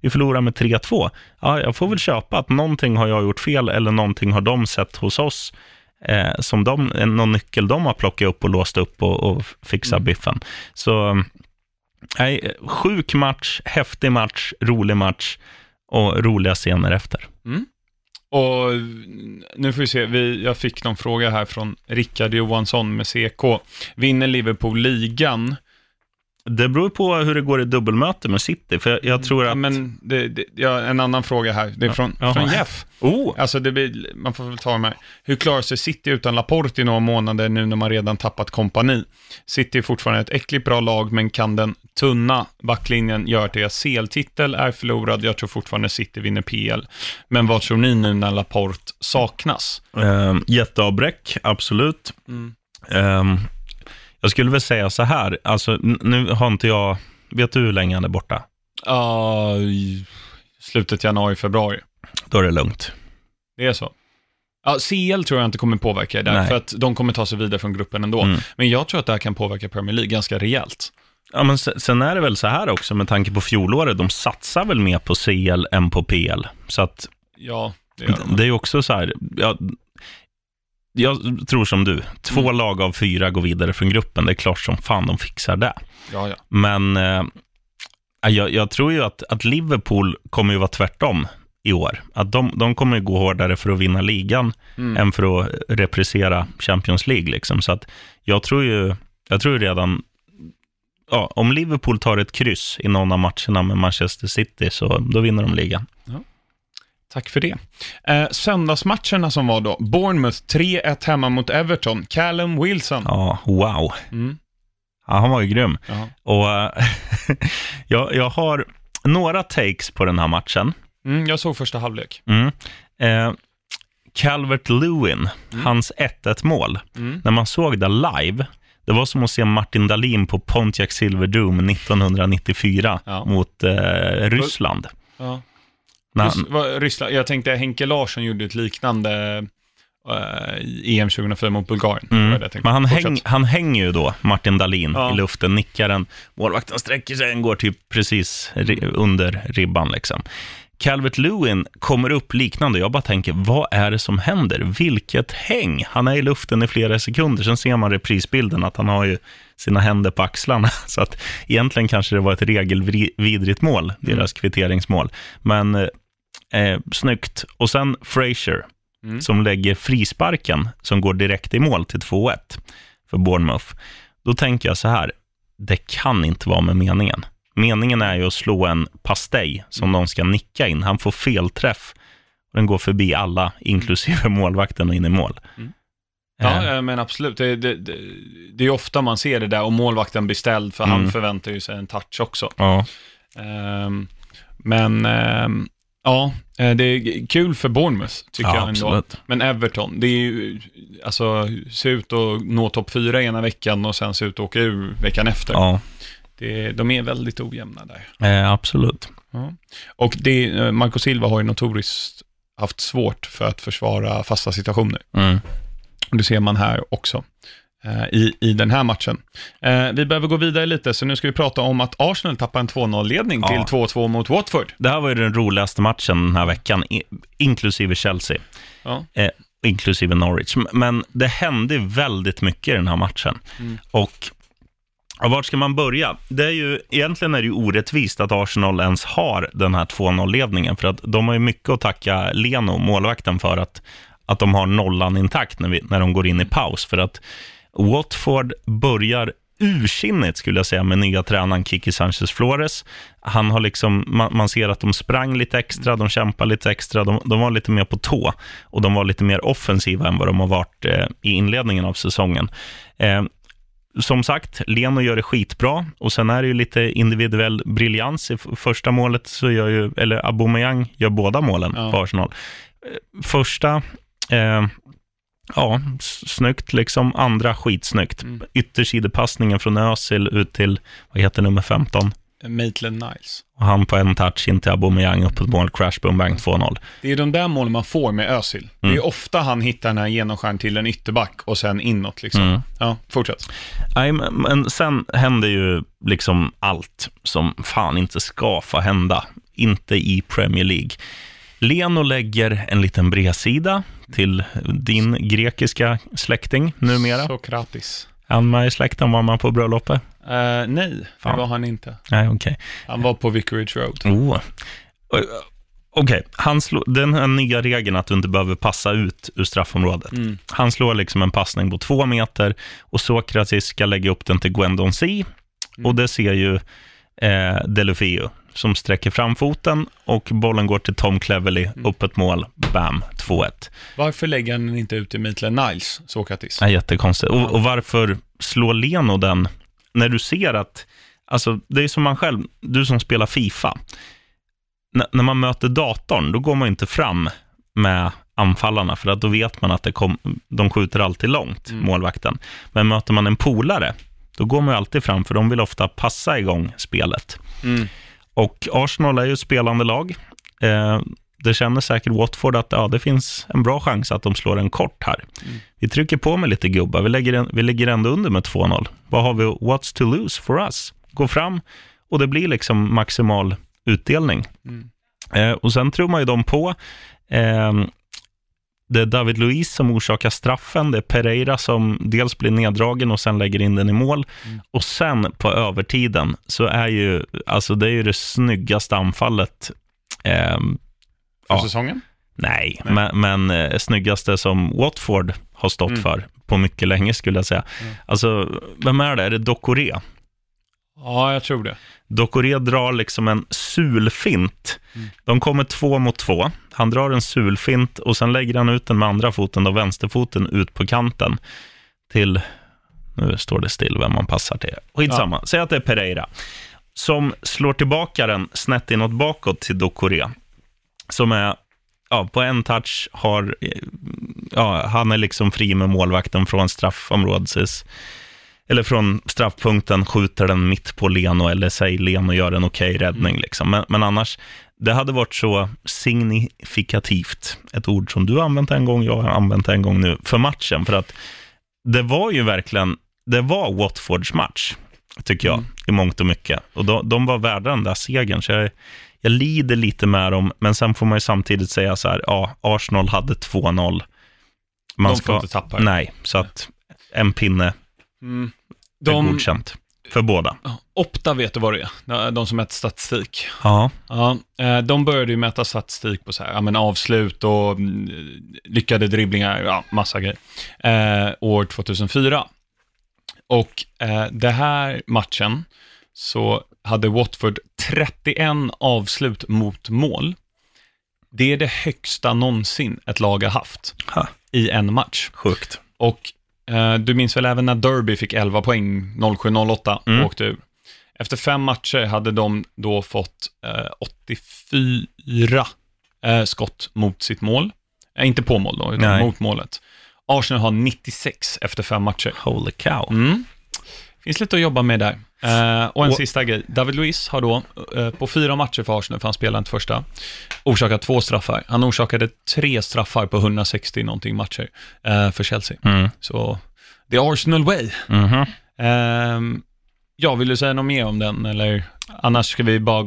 Vi förlorar med 3-2. Ja, jag får väl köpa att någonting har jag gjort fel eller någonting har de sett hos oss eh, som de, eh, någon nyckel de har plockat upp och låst upp och, och fixat Mm. biffen. Så nej, sjuk match, häftig match, rolig match och roliga scener efter. Mm. Och nu får vi se, vi, jag fick någon fråga här från Rickard Johansson med CK. Vinner Liverpool ligan? Det beror på hur det går i dubbelmöte med City, för jag, jag tror att... Ja, men det, det, ja, en annan fråga här, det är från, Jaha. från Jeff. Oh, Alltså det blir, man får väl ta här. Hur klarar sig City utan Laporte i några månader nu när man redan tappat kompani? City är fortfarande ett äckligt bra lag, men kan den tunna backlinjen göra att deras CL-titel är förlorad? Jag tror fortfarande City vinner PL. Men vad tror ni nu när Laporte saknas? eh, jätteavbräck, absolut. Ehm, jag skulle väl säga så här, alltså nu har inte jag, vet du hur länge han är borta? Ja, i slutet januari, februari. Då är det lugnt. Det är så. Ja, CL tror jag inte kommer påverka det där, Nej. för att de kommer ta sig vidare från gruppen ändå. Mm. Men jag tror att det här kan påverka Premier League ganska rejält. Ja, men se- sen är det väl så här också med tanke på fjolåret, de satsar väl mer på CL än på PL. Så att Ja, det gör de. det är också så här, ja, jag tror som du, två Mm. lag av fyra går vidare från gruppen, det är klart som fan de fixar det. Ja, ja. Men eh, jag, jag tror ju att, att Liverpool kommer ju vara tvärtom i år. Att de, de kommer ju gå hårdare för att vinna ligan Mm. än för att repressera Champions League. Liksom. Så att jag tror ju, jag tror redan, ja, om Liverpool tar ett kryss i någon av matcherna med Manchester City, så då vinner de ligan. Tack för det. Eh, söndagsmatcherna som var då. Bournemouth 3-1 hemma mot Everton. Callum Wilson. Ja, wow. Mm. Ja, han var ju grym. Ja. Och eh, (laughs) jag, jag har några takes på den här matchen. Mm, jag såg första halvlek. Mm. Eh, Calvert Lewin, hans 1-1 mål. Mm. När man såg det live, det var som att se Martin Dahlin på Pontiac Silverdome 1994 Ja. mot eh, Ryssland. Ja. Vad- Ryssland. Jag tänkte Henke Larsson gjorde ett liknande eh, i EM 2004 mot Bulgarien. Mm, men han, häng, han hänger ju då, Martin Dahlin, Ja. i luften, nickar den. Målvakten sträcker sig, den går typ precis under ribban. Liksom. Calvert Lewin kommer upp liknande. Jag bara tänker, vad är det som händer? Vilket häng! Han är i luften i flera sekunder. Sen ser man reprisbilden att han har ju sina händer på axlarna. (laughs) Så att egentligen kanske det var ett regelvidrigt mål, deras kvitteringsmål. Men eh, snyggt. Och sen Fraser, Mm. som lägger frisparken som går direkt i mål till 2-1 för Bournemouth. Då tänker jag så här, det kan inte vara med meningen. Meningen är ju att slå en pastej som de ska nicka in. Han får felträff och den går förbi alla, inklusive målvakten och in i mål. Mm. Eh, Ja, eh, men absolut. Det, det, det, det är ofta man ser det där och målvakten blir ställd, för han Mm. förväntar ju sig en touch också. ja. Ehm, men ehm, Ja, eh, det är kul för Bournemouth, tycker Ja, jag ändå. absolut. Men Everton, det är ju, alltså, se ut att nå topp fyra ena veckan och sen se ut att åka ur veckan efter. Ja, Det, de är väldigt ojämna där. eh, absolut. Ja. Och det, eh, Marco Silva har ju notoriskt haft svårt för att försvara fasta situationer. Mm. Och det ser man här också i, i den här matchen. Eh, vi behöver gå vidare lite, så nu ska vi prata om att Arsenal tappar en 2-0-ledning Ja. till 2-2 mot Watford. Det här var ju den roligaste matchen den här veckan, i- inklusive Chelsea, Ja. eh, inklusive Norwich. Men det hände väldigt mycket i den här matchen. Mm. Och ja, vart ska man börja? Det är ju, egentligen är det ju orättvist att Arsenal ens har den här 2-0-ledningen, för att de har ju mycket att tacka Leno, målvakten, för att, att de har nollan intakt när, vi, när de går in i paus. För att Watford börjar ursinnigt, skulle jag säga, med nya tränaren Kiki Sanchez Flores. Han har liksom, man, man ser att de sprang lite extra, de kämpar lite extra, de, de var lite mer på tå och de var lite mer offensiva än vad de har varit eh, i inledningen av säsongen. Eh, som sagt, Leno gör det skitbra och sen är det ju lite individuell briljans. I första målet så gör ju, eller Aubameyang gör båda målen Ja. på Arsenal. Eh, Första, eh, ja, snyggt liksom. Andra, skitsnyggt. Mm. Yttersidepassningen från Özil ut till, vad heter nummer 15? Maitland Niles. Och han på en touch in till Aubameyang upp på ett mål, crash, boom, bang, 2-0. Det är de där målen man får med Özil. Det Mm. är ofta han hittar den här genomskärn till en ytterback och sen inåt liksom. Mm. Ja, fortsätt. Nej, men, men sen händer ju liksom allt som fan inte ska få hända. Inte i Premier League. Leno lägger en liten bredsida till din grekiska släkting numera. Sokratis. Är han med i släkten? Var man på bröllopet? Uh, nej, det Fan. var han inte. Nej, okej. Han var på Vicarage Road. Oh. Oj, Okej, slår, den här nya regeln att du inte behöver passa ut ur straffområdet. Mm. Han slår liksom en passning på två meter och Sokratis ska lägga upp den till Gwendon C. Mm. Och det ser ju eh, Delufeu som sträcker fram foten och bollen går till Tom Cleverley, Mm. upp ett mål, bam, 2-1. Varför lägger han den inte ut till Maitland Niles, Sokratis? Är jättekonstigt. Och, och varför slår Leno den när du ser att, alltså det är som man själv, du som spelar FIFA, N- när man möter datorn, då går man inte fram med anfallarna, för att då vet man att det kom, de skjuter alltid långt, Mm. målvakten. Men möter man en polare, då går man ju alltid fram, för de vill ofta passa igång spelet. Mm. Och Arsenal är ju ett spelande lag. Eh, det känner säkert Watford att ja, det finns en bra chans att de slår en kort här. Mm. Vi trycker på med lite gubbar. Vi, lägger en, vi ligger ändå under med 2-0. Vad har vi? What's to lose for us? Gå fram och det blir liksom maximal utdelning. Mm. Eh, och sen tror man ju dem på. Eh, det är David Luiz som orsakar straffen. Det är Pereira som dels blir neddragen och sen lägger in den i mål. Mm. Och sen på övertiden så är ju, alltså det är ju det snyggaste anfallet. Eh, För Ja. säsongen? nej, Nej. men, men eh, snyggaste som Watford har stått Mm. för på mycket länge skulle jag säga. Mm. Alltså, vem är det? Är det Dokore? Ja, jag tror det. Dokore drar liksom en sulfint. Mm. De kommer två mot två. Han drar en sulfint och sen lägger han ut den med andra foten, då vänsterfoten, ut på kanten till, nu står det still vem man passar till. Skitsamma, säg att det är Pereira, som slår tillbaka den snett inåt bakåt till Dokore, som är, ja, på en touch har, ja, han är liksom fri med målvakten från straffområdes eller från straffpunkten skjuter den mitt på Leno, eller säg Leno gör en okej räddning. Mm. Liksom. Men, men annars, det hade varit så signifikativt, ett ord som du har använt en gång, jag har använt en gång nu, för matchen. För att det var ju verkligen, det var Watfords match, tycker jag, Mm. i mångt och mycket. Och de, de var värda den där segern, så jag, jag lider lite med dem, men sen får man ju samtidigt säga så här, ja, Arsenal hade 2-0. Man de ska, får inte tappa nej, så att en pinne Mm. De, godkänt för båda. Opta vet du vad det är, de som mäter statistik. Ja, Ja, eh, de började ju mäta statistik på så här, ja, men avslut och mm, lyckade dribblingar, ja, massa grejer, eh, år 2004. Och eh, det här matchen så hade Watford 31 avslut mot mål. Det är det högsta någonsin ett lag har haft Ha. i en match. sjukt. Och du minns väl även när Derby fick 11 poäng 07-08 Mm. och åkte ur. Efter fem matcher hade de då fått eh, 84 eh, skott mot sitt mål. Eh, inte på mål då, utan Nej. mot målet. Arsenal har 96 efter fem matcher. Holy cow. Mm. Finns lite att jobba med där. Eh, och en Och- sista grej. David Luiz har då, eh, på fyra matcher för Arsenal, för han spelade inte första, orsakat två straffar. Han orsakade tre straffar på 160 någonting matcher eh, för Chelsea. Mm. Så, the Arsenal way. Mhm. Ehm, ja, vill du säga något mer om den, eller? Annars ska vi bara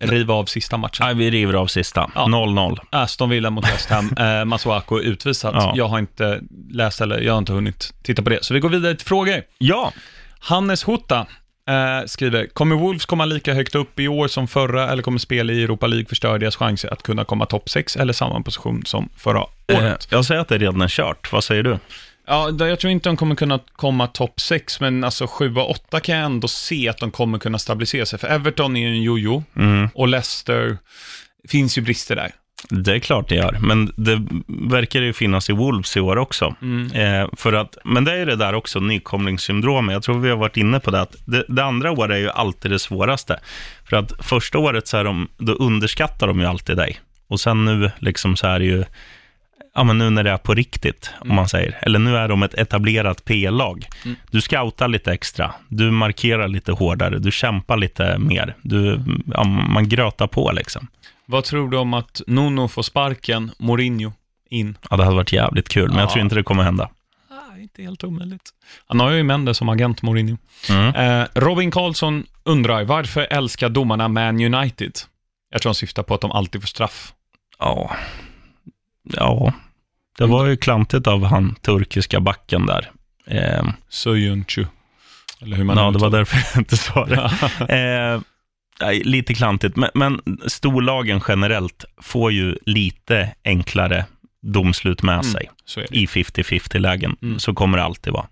riva av sista matchen. Nej, vi river av sista. Ja. 0-0. Aston Villa mot West Ham. (laughs) Eh, Masuako utvisat. Ja. Jag har inte läst eller jag har inte hunnit titta på det. Så vi går vidare till frågor. Ja, Hannes Hutta eh, skriver, kommer Wolves komma lika högt upp i år som förra eller kommer spel i Europa League förstöra deras chanser att kunna komma topp 6 eller samma position som förra eh, året? jag säger att det redan är kört. Vad säger du? Ja, jag tror inte de kommer kunna komma topp 6, men alltså 7 och 8 kan jag ändå se att de kommer kunna stabilisera sig. För Everton är ju en jojo Mm. och Leicester finns ju brister där. Det är klart det gör, men det verkar ju finnas i Wolves i år också. Eh, för att, men det är ju det där också, nykomlingssyndromet. Jag tror vi har varit inne på det, att det, det andra året är ju alltid det svåraste. För att första året så de, då underskattar de ju alltid dig. Och sen nu liksom så är det ju, ja men nu när det är på riktigt, om man säger. Eller nu är de ett etablerat PL-lag. Du scoutar lite extra, du markerar lite hårdare, du kämpar lite mer. Du, ja, man grötar på liksom. Vad tror du om att Nuno får sparken, Mourinho in? Ja, det hade varit jävligt kul, men jag Ja. tror inte det kommer hända. Ah, inte helt omöjligt. Han har ju Mendes som agent, Mourinho. Mm. Eh, Robin Karlsson undrar, varför älskar domarna Man United? Jag tror han syftar på att de alltid får straff. Ja. Ja. Det var ju klantigt av han turkiska backen där. Eh, Söyüncü. Eller hur man ja, det var därför jag inte sa det. (laughs) Eh, nej, lite klantigt, men, men storlagen generellt får ju lite enklare domslut med sig. Så är det. I 50-50-lägen. Mm. Så kommer det alltid vara.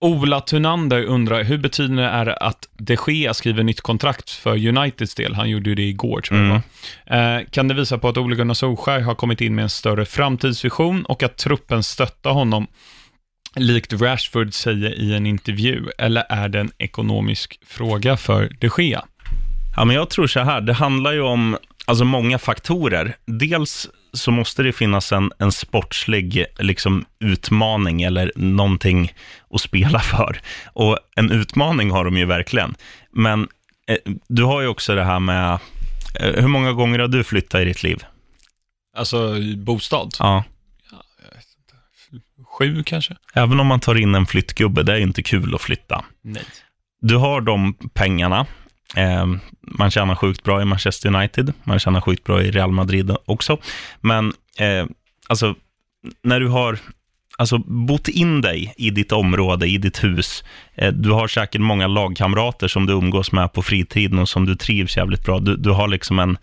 Ola Thunander undrar, hur betydande är det att de Gea skriver nytt kontrakt för Uniteds del? Han gjorde ju det igår, tror jag Mm. det eh, Kan det visa på att Ole Gunnar Solskjaer har kommit in med en större framtidsvision och att truppen stöttar honom, likt Rashford säger i en intervju, eller är det en ekonomisk fråga för de Gea? Ja, men jag tror så här, det handlar ju om alltså, många faktorer. Dels så måste det finnas en, en sportslig liksom, utmaning eller någonting att spela (laughs) för. Och en utmaning har de ju verkligen. Men eh, du har ju också det här med, eh, hur många gånger har du flyttat i ditt liv? Alltså bostad? Ja. Sju kanske? Även om man tar in en flyttgubbe, det är inte kul att flytta. Nej. du har de pengarna. Eh, man tjänar sjukt bra i Manchester United, man tjänar sjukt bra i Real Madrid också. Men eh, alltså, när du har alltså, bott in dig i ditt område, i ditt hus, eh, du har säkert många lagkamrater som du umgås med på fritiden och som du trivs jävligt bra. Du, du har liksom en,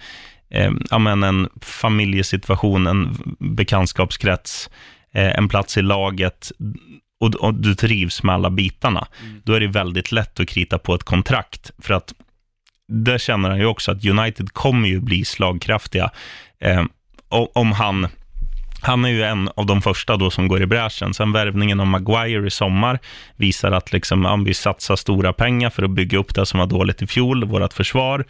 eh, ja, men en familjesituation, en bekantskapskrets, eh, en plats i laget och, och du trivs med alla bitarna, då är det väldigt lätt att krita på ett kontrakt. För att där känner han ju också att United kommer ju bli slagkraftiga eh, om han han är ju en av de första då som går i bräschen. Sen värvningen av Maguire i sommar visar att liksom, ja, vi satsar stora pengar för att bygga upp det som var dåligt i fjol, vårt försvar.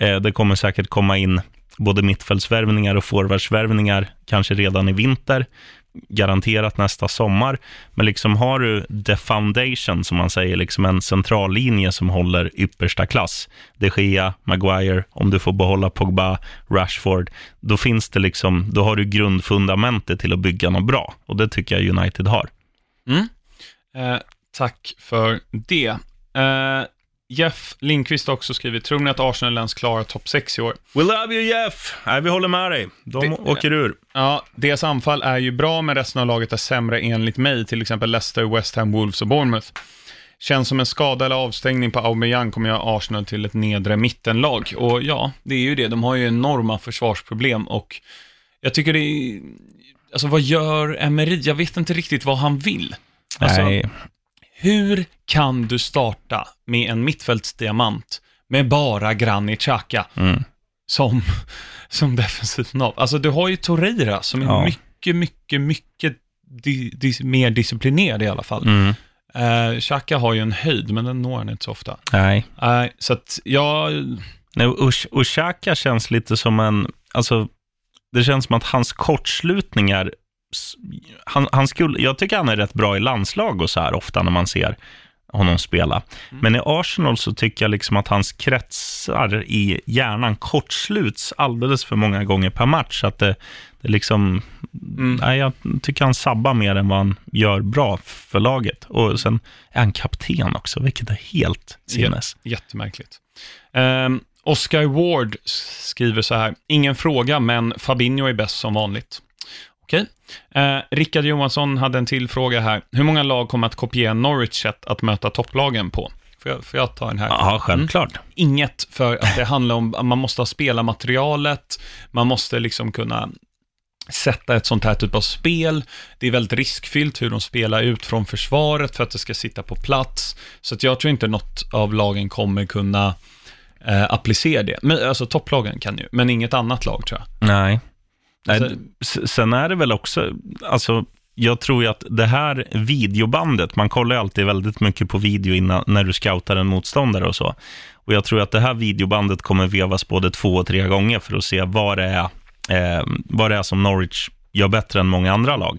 Eh, det kommer säkert komma in både mittfältsvärvningar och forwardsvärvningar, kanske redan i vinter, garanterat nästa sommar. Men liksom har du the foundation, som man säger, liksom en centrallinje som håller yppersta klass, de Gea, Maguire, om du får behålla Pogba, Rashford, då finns det liksom, då har du grundfundamentet till att bygga något bra. Och det tycker jag United har. Mm. Eh, tack för det. Eh, Jeff Lindqvist har också skrivit, tror ni att Arsenal ens klarar topp 6 i år? We love you Jeff! Nej, vi håller med dig. De Det- åker ur. Ja, deras anfall är ju bra, men resten av laget är sämre enligt mig, till exempel Leicester, West Ham, Wolves och Bournemouth. Känns som en skada eller avstängning på Aubameyang kommer göra Arsenal till ett nedre mittenlag. Och ja, det är ju det. De har ju enorma försvarsproblem och jag tycker det är... Alltså vad gör Emery? Jag vet inte riktigt vad han vill. Alltså, Nej, hur kan du starta med en mittfältsdiamant med bara Granit Xhaka mm. som, som defensiv nav? Alltså du har ju Torreira som är Ja. mycket, mycket, mycket di, di, mer disciplinerad i alla fall. Mm. Eh, Xhaka har ju en höjd, men den når han inte så ofta. Nej. Nej, så att jag... Nej, och, och Xhaka känns lite som en, alltså det känns som att hans kortslutningar, han, han skulle, jag tycker han är rätt bra i landslag och så här ofta när man ser honom spela. Men i Arsenal så tycker jag liksom att hans kretsar i hjärnan kortsluts alldeles för många gånger per match. Att det, det liksom, nej, jag tycker han sabbar mer än vad han gör bra för laget. Och sen är han kapten också, vilket är helt sinnes. Jättemärkligt. Um, Oscar Ward skriver så här, ingen fråga, men Fabinho är bäst som vanligt. Okej. Eh, Rickard Johansson hade en till fråga här. Hur många lag kommer att kopiera Norwich sätt att möta topplagen på? Får jag, får jag ta den här? Ja, självklart. Inget, för att det handlar om att man måste ha spelarmaterialet, man måste liksom kunna sätta ett sånt här typ av spel. Det är väldigt riskfyllt hur de spelar ut från försvaret för att det ska sitta på plats. Så att jag tror inte något av lagen kommer kunna eh, applicera det. Men, alltså topplagen kan ju, men inget annat lag tror jag. Nej. Nej, Så- s- sen är det väl också, alltså, jag tror ju att det här videobandet, man kollar ju alltid väldigt mycket på video innan, när du scoutar en motståndare och så. Och jag tror att det här videobandet kommer vevas både två och tre gånger för att se vad det är, eh, vad det är som Norwich gör bättre än många andra lag.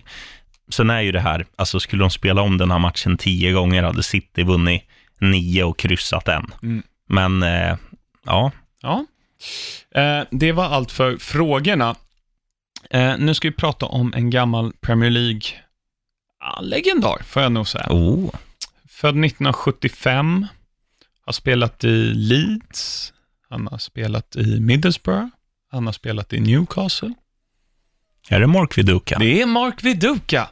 Sen är ju det här, alltså skulle de spela om den här matchen tio gånger hade City vunnit nio och kryssat en. Mm. Men, eh, ja, Ja. Eh, det var allt för frågorna. Eh, nu ska vi prata om en gammal Premier League-legendar, får jag nog säga. oh. Född 1975, har spelat i Leeds, han har spelat i Middlesbrough, han har spelat i Newcastle. Är det Mark Viduka? Det är Mark Viduka.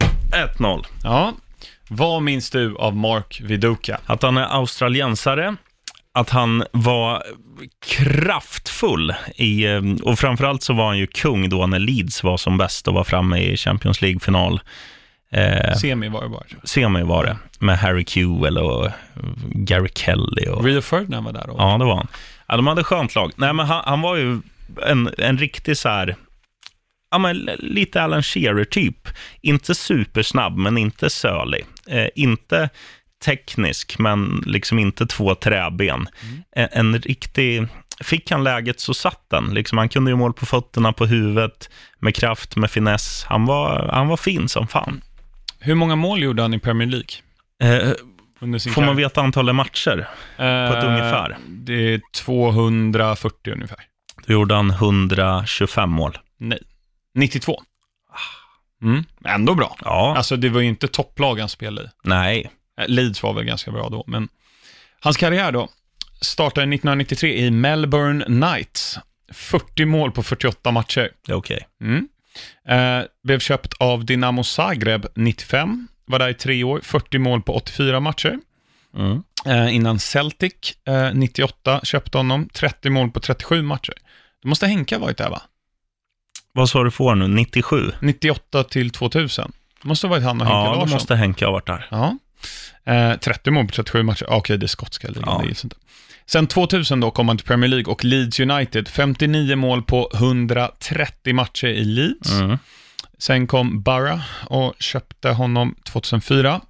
1-0. Ja, vad minns du av Mark Viduka? Att han är australiensare, att han var kraftfull i, eh, och framförallt så var han ju kung då när Leeds var som bäst och var framme i Champions League-final. Eh, Semi var det bara. semi var det, med Harry Kewell och eh, Gary Kelly. Och, Rio Ferdinand var där då. ja, det var han. Ja, de hade skönt lag. Nej, men han, han var ju en, en riktig så här, ja, men lite Alan Shearer-typ. Inte supersnabb, men inte sölig. Eh, inte teknisk, men liksom inte två träben. En, en riktig... Fick han läget så satt den. Liksom, han kunde ju mål på fötterna, på huvudet, med kraft, med finess. Han var, han var fin som fan. Hur många mål gjorde han i Premier League? Eh, får man veta antalet matcher? på ett ett ungefär? Det är 240 ungefär. Då gjorde han 125 mål. Nej. 92. Mm, ändå bra. Ja, Alltså det var ju inte topplag han spelade i. nej. Eh, Leeds var väl ganska bra då, men hans karriär då startade 1993 i Melbourne Knights. 40 mål på 48 matcher. Det är okej. Mm. Eh, blev köpt av Dinamo Zagreb 95. Var där i tre år, 40 mål på 84 matcher. Mm. Eh, innan Celtic eh, 98 köpte honom, 30 mål på 37 matcher. Det måste Henka varit där va? Vad sa du får nu? 97? 98 till 2000. Det måste ha varit han och Henke Ja, då Larsson. måste Henke ha varit där. Ja. Eh, 30 mål på 37 matcher. Ah, Okej, det är skotska ligan, Ja. det gills inte. Sen 2000 då kom han till Premier League och Leeds United. 59 mål på 130 matcher i Leeds. Mm. Sen kom Borough och köpte honom 2004.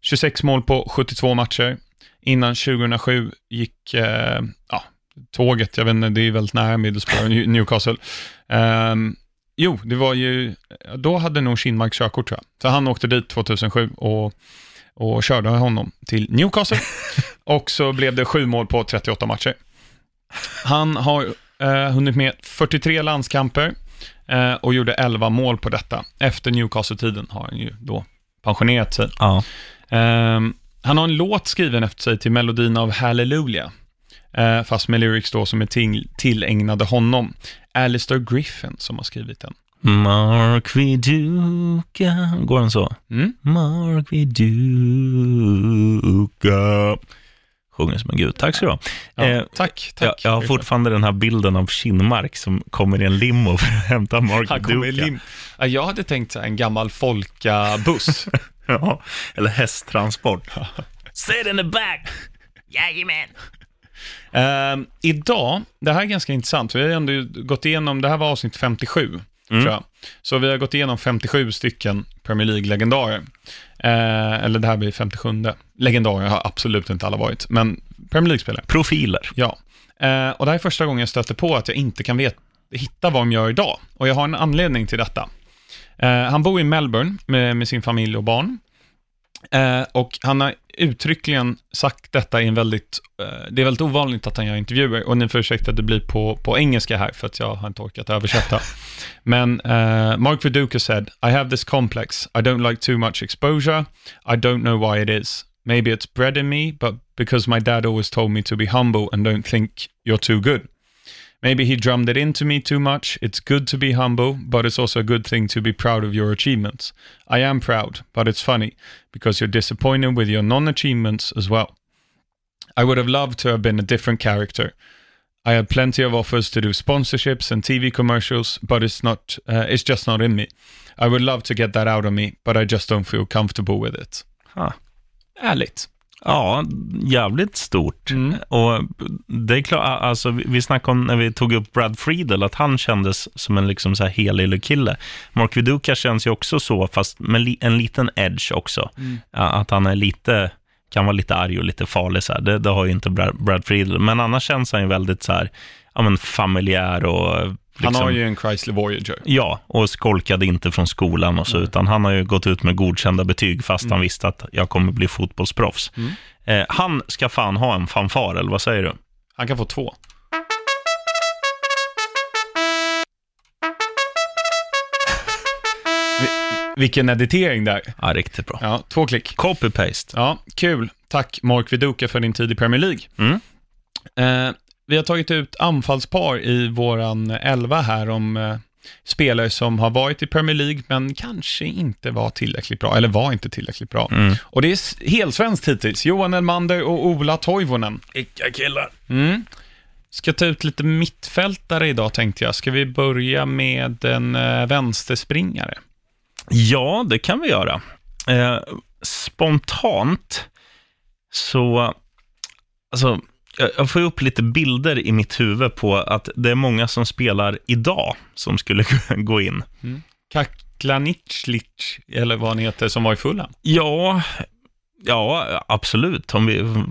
26 mål på 72 matcher. Innan 2007 gick eh, ja, tåget, jag vet inte, det är väldigt nära Middlesbrough Newcastle. Ehm, jo, det var ju, då hade nog Kinmark körkort tror jag. Så han åkte dit 2007 och, och körde honom till Newcastle. (laughs) och så blev det sju mål på 38 matcher. Han har eh, hunnit med 43 landskamper eh, och gjorde 11 mål på detta. Efter Newcastle-tiden har han ju då pensionerat sig. Ja. Ehm, han har en låt skriven efter sig till melodin av Hallelujah, eh, fast med lyrics då som är till, tillägnade honom. Alistair Griffin som har skrivit den. Mark Viduka. Går den så? Mm. Mark Viduka. Sjunger som en gud. Tack ska du ha. Ja, Eh, tack, jag, tack. jag har fortfarande den här bilden av Kinmark som kommer i en limo för att hämta Mark Han Viduka. lim- ja, jag hade tänkt så en gammal folkabuss. (laughs) Ja, eller hästtransport. Sit in the back! Jajamän! Ehm, idag, det här är ganska intressant, vi har ändå gått igenom, det här var avsnitt 57, Mm. tror jag. Så vi har gått igenom 57 stycken Premier League-legendarer. Eh, eller det här blir 57. Legendarer har absolut inte alla varit, men Premier League-spelare. Profiler. Ja. Eh, och det här är första gången jag stöter på att jag inte kan vet, hitta vad de gör idag. Och jag har en anledning till detta. Eh, han bor i Melbourne med, med sin familj och barn. Eh, och han har uttryckligen sagt detta i en väldigt, eh, det är väldigt ovanligt att han gör intervjuer, och ni får ursäkta att det blir på, på engelska här, för att jag har inte orkat översätta. (laughs) Men uh, Mark Viduka said, I have this complex, I don't like too much exposure, I don't know why it is. Maybe it's bred in me, but because my dad always told me to be humble and don't think you're too good. Maybe he drummed it into me too much. It's good to be humble, but it's also a good thing to be proud of your achievements. I am proud, but it's funny because you're disappointed with your non achievements as well. I would have loved to have been a different character. I had plenty of offers to do sponsorships and TV commercials, but it's not. Uh, it's just not in me. I would love to get that out of me, but I just don't feel comfortable with it. Ha. Ärligt. Ja, jävligt stort. Mm. Och det är klart, alltså, vi- snackade om när vi tog upp Brad Friedel, att han kändes som en liksom så här helylle kille. Mark Viduka känns ju också så, fast med li- en liten edge också. Ja, Att han är lite, kan vara lite arg och lite farlig. Så här. Det, det har ju inte Brad, Brad Friedel. Men annars känns han ju väldigt så här, ja, men familjär och... Han liksom- har ju en Chrysler Voyager. Ja, och skolkade inte från skolan och så, utan han har ju gått ut med godkända betyg fast Mm. han visste att jag kommer bli fotbollsproffs. Eh, han ska fan ha en fanfar, eller vad säger du? Han kan få två. (laughs) Vi- Vilken editering där. Ja, riktigt bra. Ja, två klick. Copy-paste. Ja, kul. Tack Mark Viduka för din tid i Premier League. Mm. Eh, vi har tagit ut anfallspar i våran elva här om eh, spelare som har varit i Premier League men kanske inte var tillräckligt bra, eller var inte tillräckligt bra. Mm. Och det är helsvenskt hittills. Johan Elmander och Ola Toivonen. Vilka killar. Mm. Ska ta ut lite mittfältare idag tänkte jag. Ska vi börja med en eh, vänsterspringare? Ja, det kan vi göra. Eh, spontant så, alltså, jag- får upp lite bilder i mitt huvud på att det är många som spelar idag som skulle (laughs) gå in. Kaklaniclic, eller vad han heter, som var i Fulham. Ja, ja absolut. Om vi,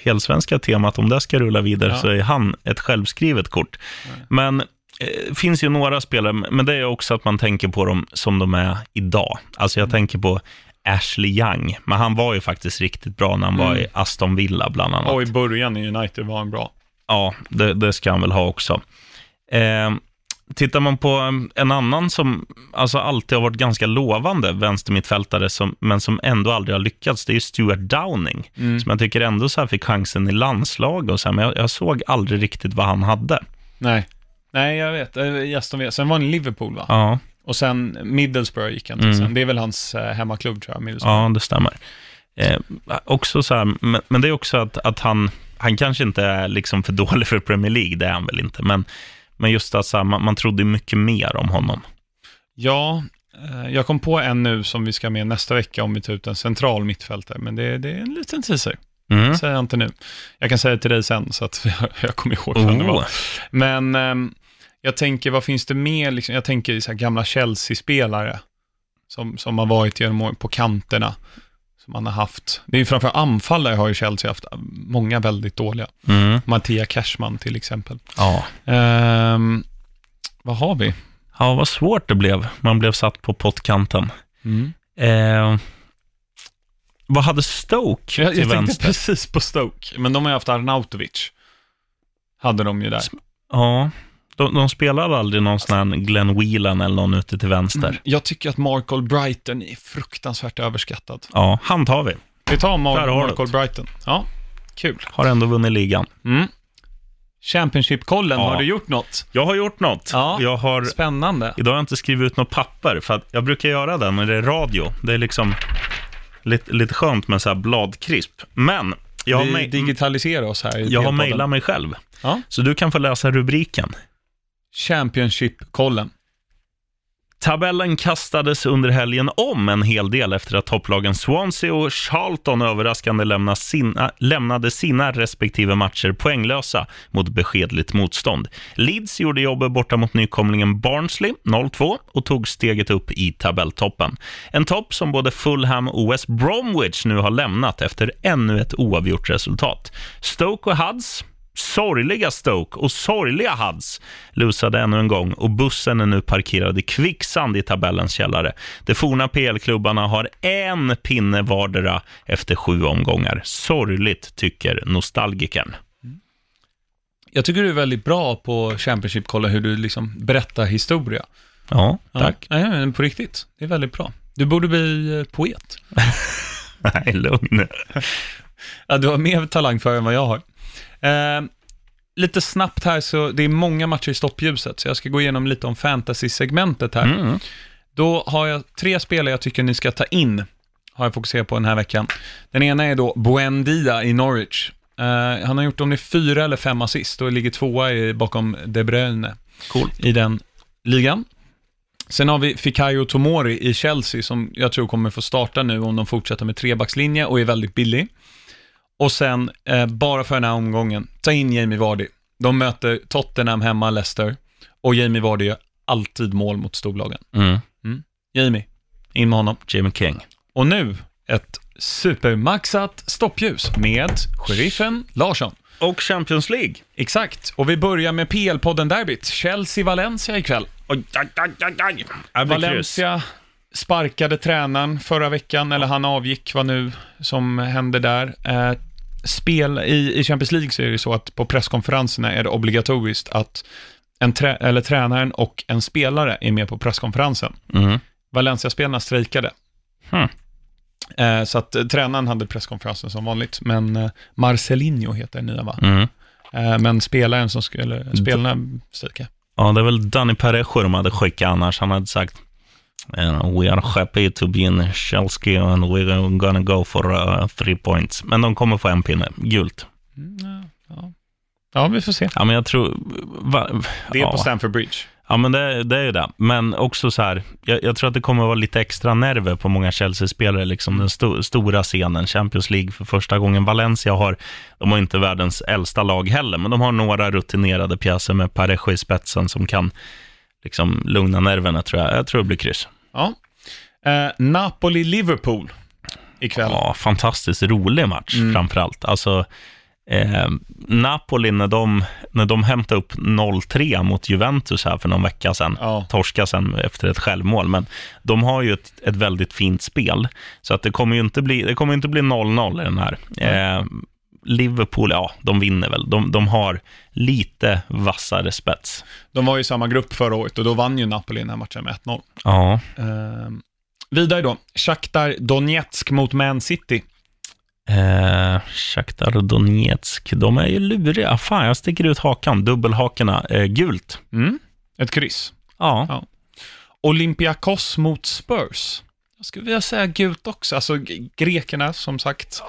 helsvenska temat, om det ska rulla vidare, Ja. så är han ett självskrivet kort. Men det finns ju några spelare, men det är också att man tänker på dem som de är idag. Alltså Mm. jag tänker på Ashley Young, men han var ju faktiskt riktigt bra när han var Mm. i Aston Villa bland annat. Och i början i United var han bra. Ja, det, det ska han väl ha också. Eh, tittar man på um, en annan som alltså alltid har varit ganska lovande vänstermittfältare, som, men som ändå aldrig har lyckats, det är ju Stuart Downing. Mm. Som jag tycker ändå så här fick chansen i landslag och så här, men jag, jag såg aldrig riktigt vad han hade. Nej. Nej, jag vet. Eh, Aston Villa. Sen var han i Liverpool, va? Ja, Och sen Middlesbrough gick han till Mm. sen. Det är väl hans eh, hemmaklubb, tror jag, Middlesbrough. ja det stämmer. Eh, också så här, men, men det är också att, att han, han kanske inte är liksom för dålig för Premier League, det är han väl inte, men, men just att så här, man, man trodde mycket mer om honom. Ja, eh, jag kom på en nu som vi ska med nästa vecka om vi tar ut en central mittfältare, men det, det är en liten teaser. Mm. säger jag inte nu. Jag kan säga det till dig sen, så att jag, (laughs) jag kommer ihåg vem det Oh. var. Men ehm, jag tänker, vad finns det mer? Liksom, jag tänker så gamla Chelsea-spelare som, som har varit genom på kanterna. Som man har haft. Det är ju framför anfallare har ju Chelsea haft många väldigt dåliga. Mm. Mattia Cashman till exempel. Ja. Ehm, vad har vi? Ja, vad svårt det blev. Man blev satt på pottkanten. Mm. Eh, vad hade Stoke Jag, till jag tänkte vänster? precis på Stoke, men de har ju haft Arnautovic. Hade de ju där. Ja, de, de spelade aldrig någon sån här Glenn Whelan eller någon ute till vänster. Mm. Jag tycker att Mark Brighton är fruktansvärt överskattad. Ja, han tar vi. Vi tar Mar- Mark Brighton. Ja, kul. Har ändå vunnit ligan. Mm. Championship-kollen, Ja. har du gjort något? Jag har gjort något. Ja. Jag har, Spännande. idag har jag inte skrivit ut något papper, för att jag brukar göra det när det är radio. Det är liksom lite, lite skönt med så här bladkrisp. Men jag har, vi digitaliserar oss här jag har mejlat mig själv. Ja. Så du kan få läsa rubriken. Championship-kollen. Tabellen kastades under helgen om en hel del efter att topplagen Swansea och Charlton överraskande lämnade sina, lämnade sina respektive matcher poänglösa mot beskedligt motstånd. Leeds gjorde jobbet borta mot nykomlingen Barnsley 0-2 och tog steget upp i tabelltoppen. En topp som både Fulham och West Bromwich nu har lämnat efter ännu ett oavgjort resultat. Stoke och Huds Sorgliga Stoke och sorgliga Huds lusade ännu en gång och bussen är nu parkerad i kvicksand i tabellens källare. De forna PL-klubbarna har en pinne vardera efter sju omgångar. Sorgligt, tycker nostalgikern. Jag tycker du är väldigt bra på Championship, kolla hur du liksom berättar historia. Ja, tack. Ja, men på riktigt, det är väldigt bra. Du borde bli eh, poet. (laughs) Nej, lugn. Ja, du har mer talang för än vad jag har. Eh, lite snabbt här, så det är många matcher i stoppljuset, så jag ska gå igenom lite om fantasy-segmentet här. Mm. Då har jag tre spelare jag tycker ni ska ta in, har jag fokuserat på den här veckan. Den ena är då Buendia i Norwich. Eh, han har gjort om det är fyra eller fem assist och ligger tvåa i, bakom De Bruyne Coolt. i den ligan. Sen har vi Fikayo Tomori i Chelsea som jag tror kommer få starta nu om de fortsätter med trebackslinje och är väldigt billig. Och sen, eh, bara för den här omgången, ta in Jamie Vardy. De möter Tottenham hemma, Leicester, och Jamie Vardy gör alltid mål mot storlagen. Mm. Jamie, in med honom. Jimmy King. Och nu, ett supermaxat stoppljus med sheriffen Larsson. Och Champions League. Exakt, och vi börjar med PL-podden Derbyt, Chelsea-Valencia ikväll. Oj, aj, aj, aj. Valencia sparkade tränaren förra veckan, eller han avgick, vad nu som hände där. Eh, spel i, I Champions League så är det så att på presskonferenserna är det obligatoriskt att en trä, eller tränaren och en spelare är med på presskonferensen. Mm. Valencia-spelarna strejkade. Hmm. Eh, så att eh, tränaren hade presskonferensen som vanligt, men eh, Marcelinho heter den nya va? Mm. Men spelaren som skulle, spelarna strejkade. Ja, det är väl Danny Parejo de hade skickat annars. Han hade sagt eh, We are happy to be in Chelsea and we're gonna go for uh, three points. Men de kommer få en pinne, gult. Mm, ja, ja. ja, vi får se. Ja, men jag tror... Va, Det är ja. på Stamford Bridge. Ja, men det, det är ju det. Men också så här, jag, jag tror att det kommer att vara lite extra nerver på många Chelsea-spelare, liksom den sto, stora scenen, Champions League för första gången. Valencia har, de har inte världens äldsta lag heller, men de har några rutinerade pjäser med Parejo i spetsen som kan liksom lugna nerverna, tror jag. Jag tror det blir kryss. Ja. Eh, Napoli-Liverpool ikväll. Ja, fantastiskt rolig match framför allt. Alltså, eh, Napoli, när de, när de hämtade upp 0-3 mot Juventus här för någon vecka sedan, Ja. torska sen efter ett självmål, men de har ju ett, ett väldigt fint spel, så att det kommer ju inte bli, det kommer ju inte bli 0-0 i den här. Eh, Liverpool, ja, de vinner väl. De, de har lite vassare spets. De var ju i samma grupp förra året och då vann ju Napoli den här matchen med 1-0. Ja, Eh, vidare då, Shakhtar Donetsk mot Man City. Eh, Shakhtar Donetsk, de är ju luriga. Fan, jag sticker ut hakan. Dubbelhakorna. Eh, gult. Mm. Ett kryss. Ja. Ja. Olympiakos mot Spurs. Jag skulle vilja säga gult också. Alltså grekerna, som sagt,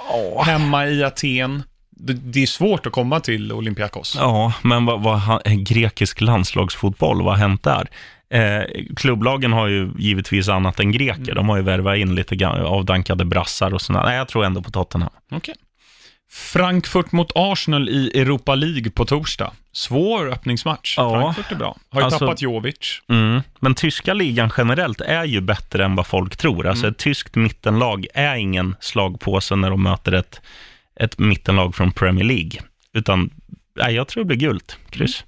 hemma i Aten. Det, det är svårt att komma till Olympiakos. Ja, men vad, vad, ha- grekisk landslagsfotboll, vad har hänt där? Eh, klubblagen har ju givetvis annat än greker. De har ju värvat in lite avdankade brassar och sådana. Nej, jag tror ändå på Tottenham. Okej. Frankfurt mot Arsenal i Europa League på torsdag. Svår öppningsmatch. Ja. Frankfurt är bra. Har ju Alltså- tappat Jovic. Mm. Men tyska ligan generellt är ju bättre än vad folk tror. Alltså ett tyskt mittenlag är ingen slagpåse när de möter ett, ett mittenlag från Premier League. Utan, nej, jag tror det blir gult. Kryss.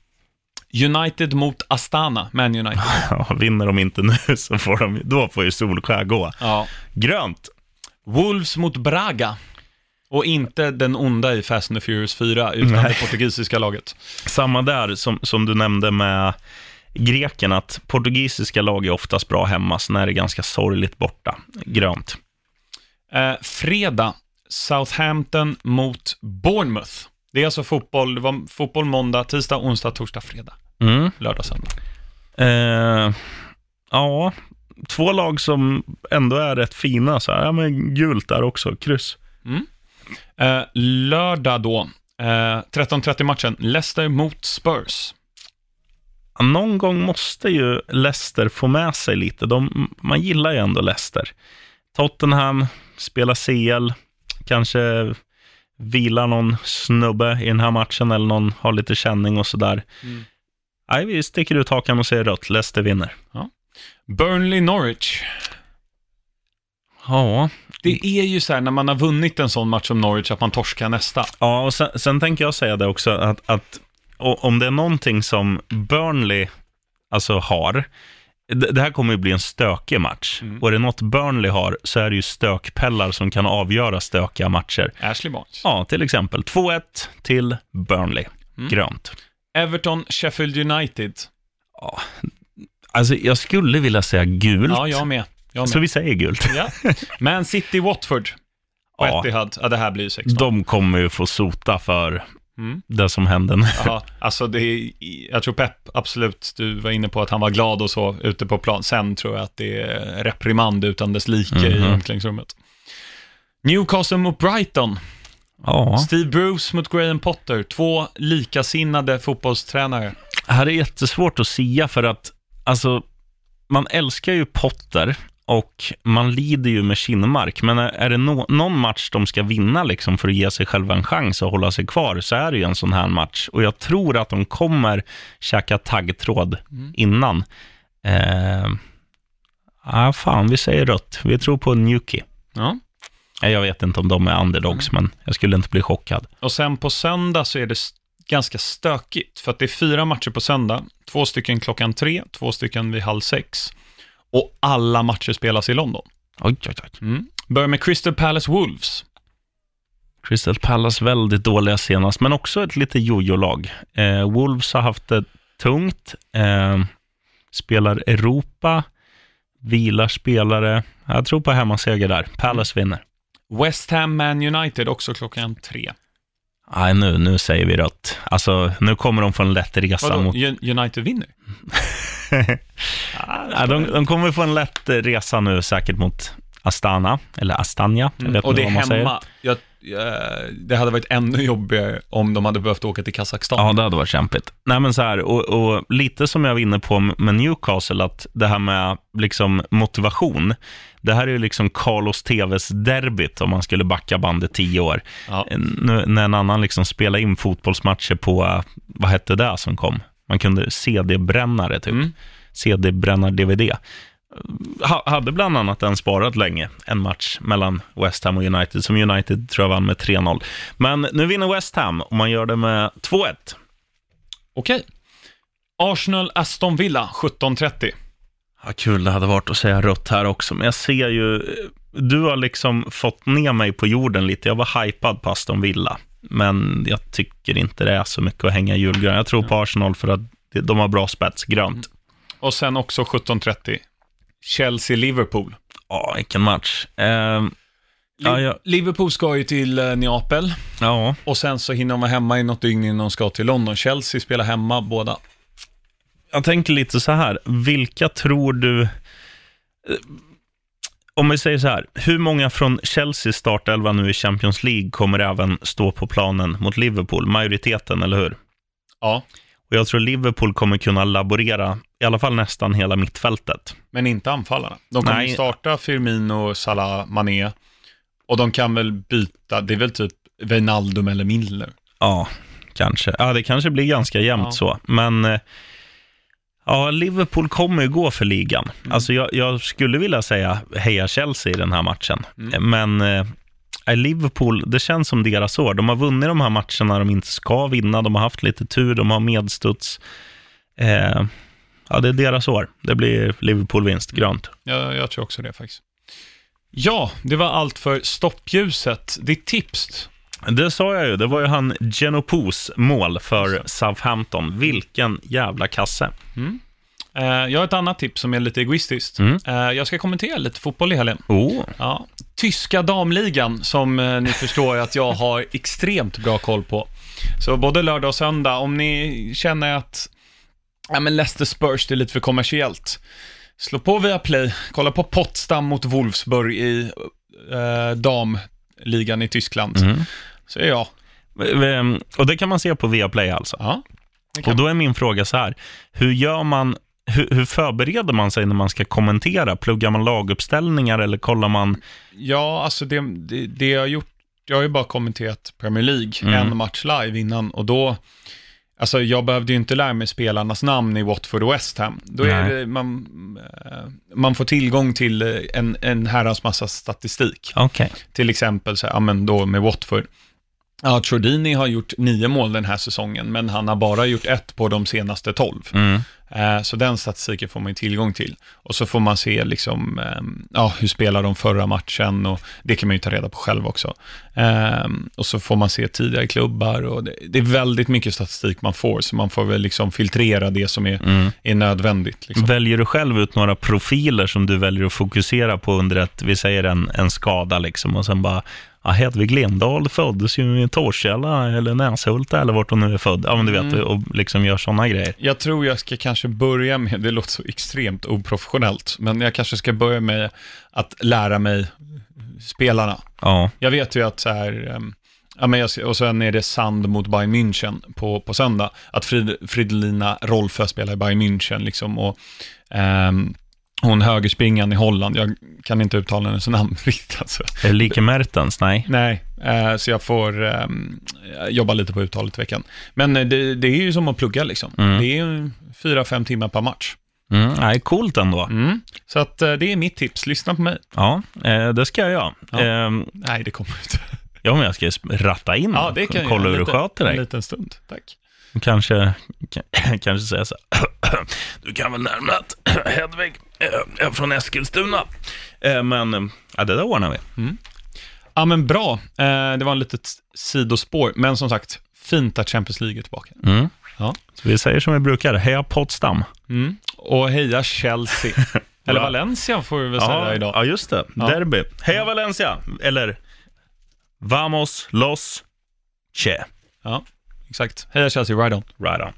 United mot Astana, Man United. (laughs) Ja, vinner de inte nu så får de, då får ju Solskär gå. Ja. Grönt. Wolves mot Braga. Och inte den onda i Fast and the Furious 4, utan Nej. det portugisiska laget. Samma där som, som du nämnde med greken, att portugisiska lag är oftast bra hemma, sen är det ganska sorgligt borta. Grönt. Eh, fredag, Southampton mot Bournemouth. Det är alltså fotboll, det var fotboll måndag, tisdag, onsdag, torsdag, fredag, Mm. lördag, söndag. Eh, ja, två lag som ändå är rätt fina. Så här. Ja, men gult där också, kryss. Eh, lördag då, eh, 13.30-matchen, Leicester mot Spurs. Ja, Någon gång måste ju Leicester få med sig lite. De, man gillar ju ändå Leicester. Tottenham spelar CL, kanske vilar någon snubbe i den här matchen eller någon har lite känning och sådär. Mm. Nej, vi sticker ut hakan och säger rött. Leicester vinner. Burnley Norwich. Ja, Det är ju så här när man har vunnit en sån match som Norwich att man torskar nästa. Ja, och sen, sen tänker jag säga det också, att, att om det är någonting som Burnley alltså har, det, här kommer ju bli en stökig match. Och är det något Burnley har, så är det ju stökpellar som kan avgöra stökiga matcher. Ashley Barnes. Ja, till exempel 2-1 till Burnley. Grönt. Everton, Sheffield United. Alltså, jag skulle vilja säga gult, Ja, jag med. Jag så vi säger gult. Ja. Man City, Watford. På Ja. Etihad. Ja, det här blir ju 16. De kommer ju få sota för Mm. det som hände. Ja, alltså det är, jag tror Pep, absolut, du var inne på att han var glad och så ute på plan. Sen tror jag att det är reprimand utan dess like i Mhm. omklädningsrummet. Newcastle mot Brighton. Ja, Steve Bruce mot Graham Potter. Två likasinnade fotbollstränare. här är jättesvårt att sia för att, alltså, man älskar ju Potter och man lider ju med Kinmark, men är det nå- någon match de ska vinna liksom för att ge sig själva en chans att hålla sig kvar, så är det ju en sån här match. Och jag tror att de kommer käka taggtråd innan. Eh, ah, fan, vi säger rött. Vi tror på Newkey. Ja. Jag vet inte om de är underdogs, men jag skulle inte bli chockad. Och sen på söndag så är det ganska stökigt, för att det är fyra matcher på söndag. Två stycken klockan tre, två stycken vid halv sex. Och alla matcher spelas i London. Oj, oj, oj. Mm. Börjar med Crystal Palace Wolves. Crystal Palace väldigt dåliga senast, men också ett lite jojo-lag. Eh, Wolves har haft det tungt, eh, spelar Europa, vilar spelare. Jag tror på hemmaseger där. Palace vinner. West Ham Man United också klockan tre. Nej, nu, nu säger vi rött. Alltså, nu kommer de få en lätt resa Vadå, mot... Un- United vinner? (laughs) Ja, de, de kommer få en lätt eh, resa nu säkert mot Astana, eller vet Mm. Och det är hemma. Jag, jag, det hade varit ännu jobbigare om de hade behövt åka till Kazakstan. Ja, det hade varit kämpigt. Nej, men så här, och, och lite som jag var inne på med Newcastle, att det här med liksom motivation, det här är ju liksom Carlos TVs derbyt om man skulle backa bandet tio år. Ja. Nu, när en annan liksom spelade in fotbollsmatcher på, eh, vad hette det som kom? Man kunde CD-brännare typ. Mm. CD-brännar-DVD. Ha, hade bland annat den sparat länge, en match mellan West Ham och United, som United tror jag vann med 3-0. Men nu vinner West Ham och man gör det med 2-1. Okej. Arsenal-Aston Villa 17.30. Ja, kul det hade varit att säga rött här också, men jag ser ju... Du har liksom fått ner mig på jorden lite. Jag var hypad på Aston Villa, men jag tycker inte det är så mycket att hänga i julgran. Jag tror på Arsenal för att de har bra spets, grönt. Och sen också 17.30. Chelsea-Liverpool. Ja, vilken match. Eh, ja, ja, Liverpool ska ju till eh, Neapel ja, och sen så hinner de vara hemma i något dygn innan de ska till London. Chelsea spelar hemma båda. Jag tänker lite så här. Vilka tror du... eh, Om vi säger så här, hur många från Chelsea startelva nu i Champions League kommer även stå på planen mot Liverpool? Majoriteten, eller hur? Ja, Och jag tror Liverpool kommer kunna laborera i alla fall nästan hela mittfältet. men inte anfallarna. De kommer Nej. starta Firmino, Salah, Mané och de kan väl byta, det är väl typ Wijnaldum eller Milner. Ja, kanske. Ja, det kanske blir ganska jämnt Ja. så. Men eh, ja, Liverpool kommer ju gå för ligan. Alltså jag, jag skulle vilja säga heja Chelsea i den här matchen. Men eh, Liverpool, det känns som deras år. De har vunnit de här matcherna de inte ska vinna. De har haft lite tur, de har medstuds. Eh, ja, det är deras år. Det blir Liverpool-vinst, grönt. Jag, jag tror också det faktiskt. Ja, det var allt för stoppljuset. Ditt tips? Det sa jag ju, det var ju han Genopos mål för Southampton. Vilken jävla kasse. Eh, jag har ett annat tips som är lite egoistiskt. Mm. Eh, jag ska kommentera lite fotboll i helgen. Oh, Ja, tyska damligan som eh, ni förstår att jag har extremt bra koll på. Så både lördag och söndag, om ni känner att ja, men Leicester Spurs är lite för kommersiellt, slå på via Play, kolla på Potsdam mot Wolfsburg i eh, damligan i Tyskland. Mm. Är jag. Och det kan man se på Viaplay alltså. Ja, Och då är min fråga så här, hur gör man, hur, hur förbereder man sig när man ska kommentera? Pluggar man laguppställningar eller kollar man? Ja, alltså det, det, det jag har gjort, jag har ju bara kommenterat Premier League, Mm. en match live innan och då, alltså jag behövde ju inte lära mig spelarnas namn i Watford och West Ham. Då är det, man, eh, man får tillgång till eh, en, en herrans massa statistik. Okej. Till exempel så här, ja, men då med Watford. Ja, Trodini har gjort nio mål den här säsongen, men han har bara gjort ett på de senaste tolv. Mm. Eh, Så den statistiken får man ju tillgång till. Och så får man se liksom, ehm, ja, hur spelar de förra matchen och det kan man ju ta reda på själv också. Ehm, Och så får man se tidigare klubbar och det, det är väldigt mycket statistik man får, så man får väl liksom filtrera det som är, Mm. är nödvändigt. Liksom. Väljer du själv ut några profiler som du väljer att fokusera på under ett, vi säger en, en skada liksom och sen bara, ja, Hedvig Lindahl föddes ju i Torshälla eller Näshulta eller vart hon nu är född. Ja, men du vet, Mm. och liksom gör sådana grejer. Jag tror jag ska kanske börja med, det låter så extremt oprofessionellt, men jag kanske ska börja med att lära mig spelarna. Ja, Jag vet ju att så här, ehm, ja, men jag, och sen är det Sand mot Bayern München på, på söndag. Att Frid, Fridolina Rolfö spelar i Bayern München liksom och ehm, hon högerspringaren i Holland, jag kan inte uttala hennes namn (laughs) riktigt alltså. Like Mertens? Nej. Nej, eh, så jag får ehm, jobba lite på uttalet i veckan. Men eh, det, det är ju som att plugga liksom. Mm. Det är ju fyra, fem timmar per match. Mm, nej, coolt ändå. Mm. Så att eh, det är mitt tips, lyssna på mig. Ja, det ska jag. Ja. Eh, Nej, det kommer inte. ja, men jag ska ratta in Ja, det kan jag Kolla hur du sköter En dig. liten stund, tack. Kanske, kanske säga så här. (clears throat) Du kan väl nämna att (clears throat) Hedvig eh, är från Eskilstuna. Eh, Men ja, det där ordnar vi. Ja, men bra. Eh, det var en litet sidospår, men som sagt, fint att Champions League är tillbaka. Mm. Ja. Så vi säger som vi brukar, heja Potsdam. Mm. Och heja Chelsea. (laughs) Eller. Valencia får vi väl säga Ja, idag. ja, just det. Ja. Derby. Heja Valencia! Eller Vamos, los, che. Ja, exakt. Heja Chelsea, ride on. ride on.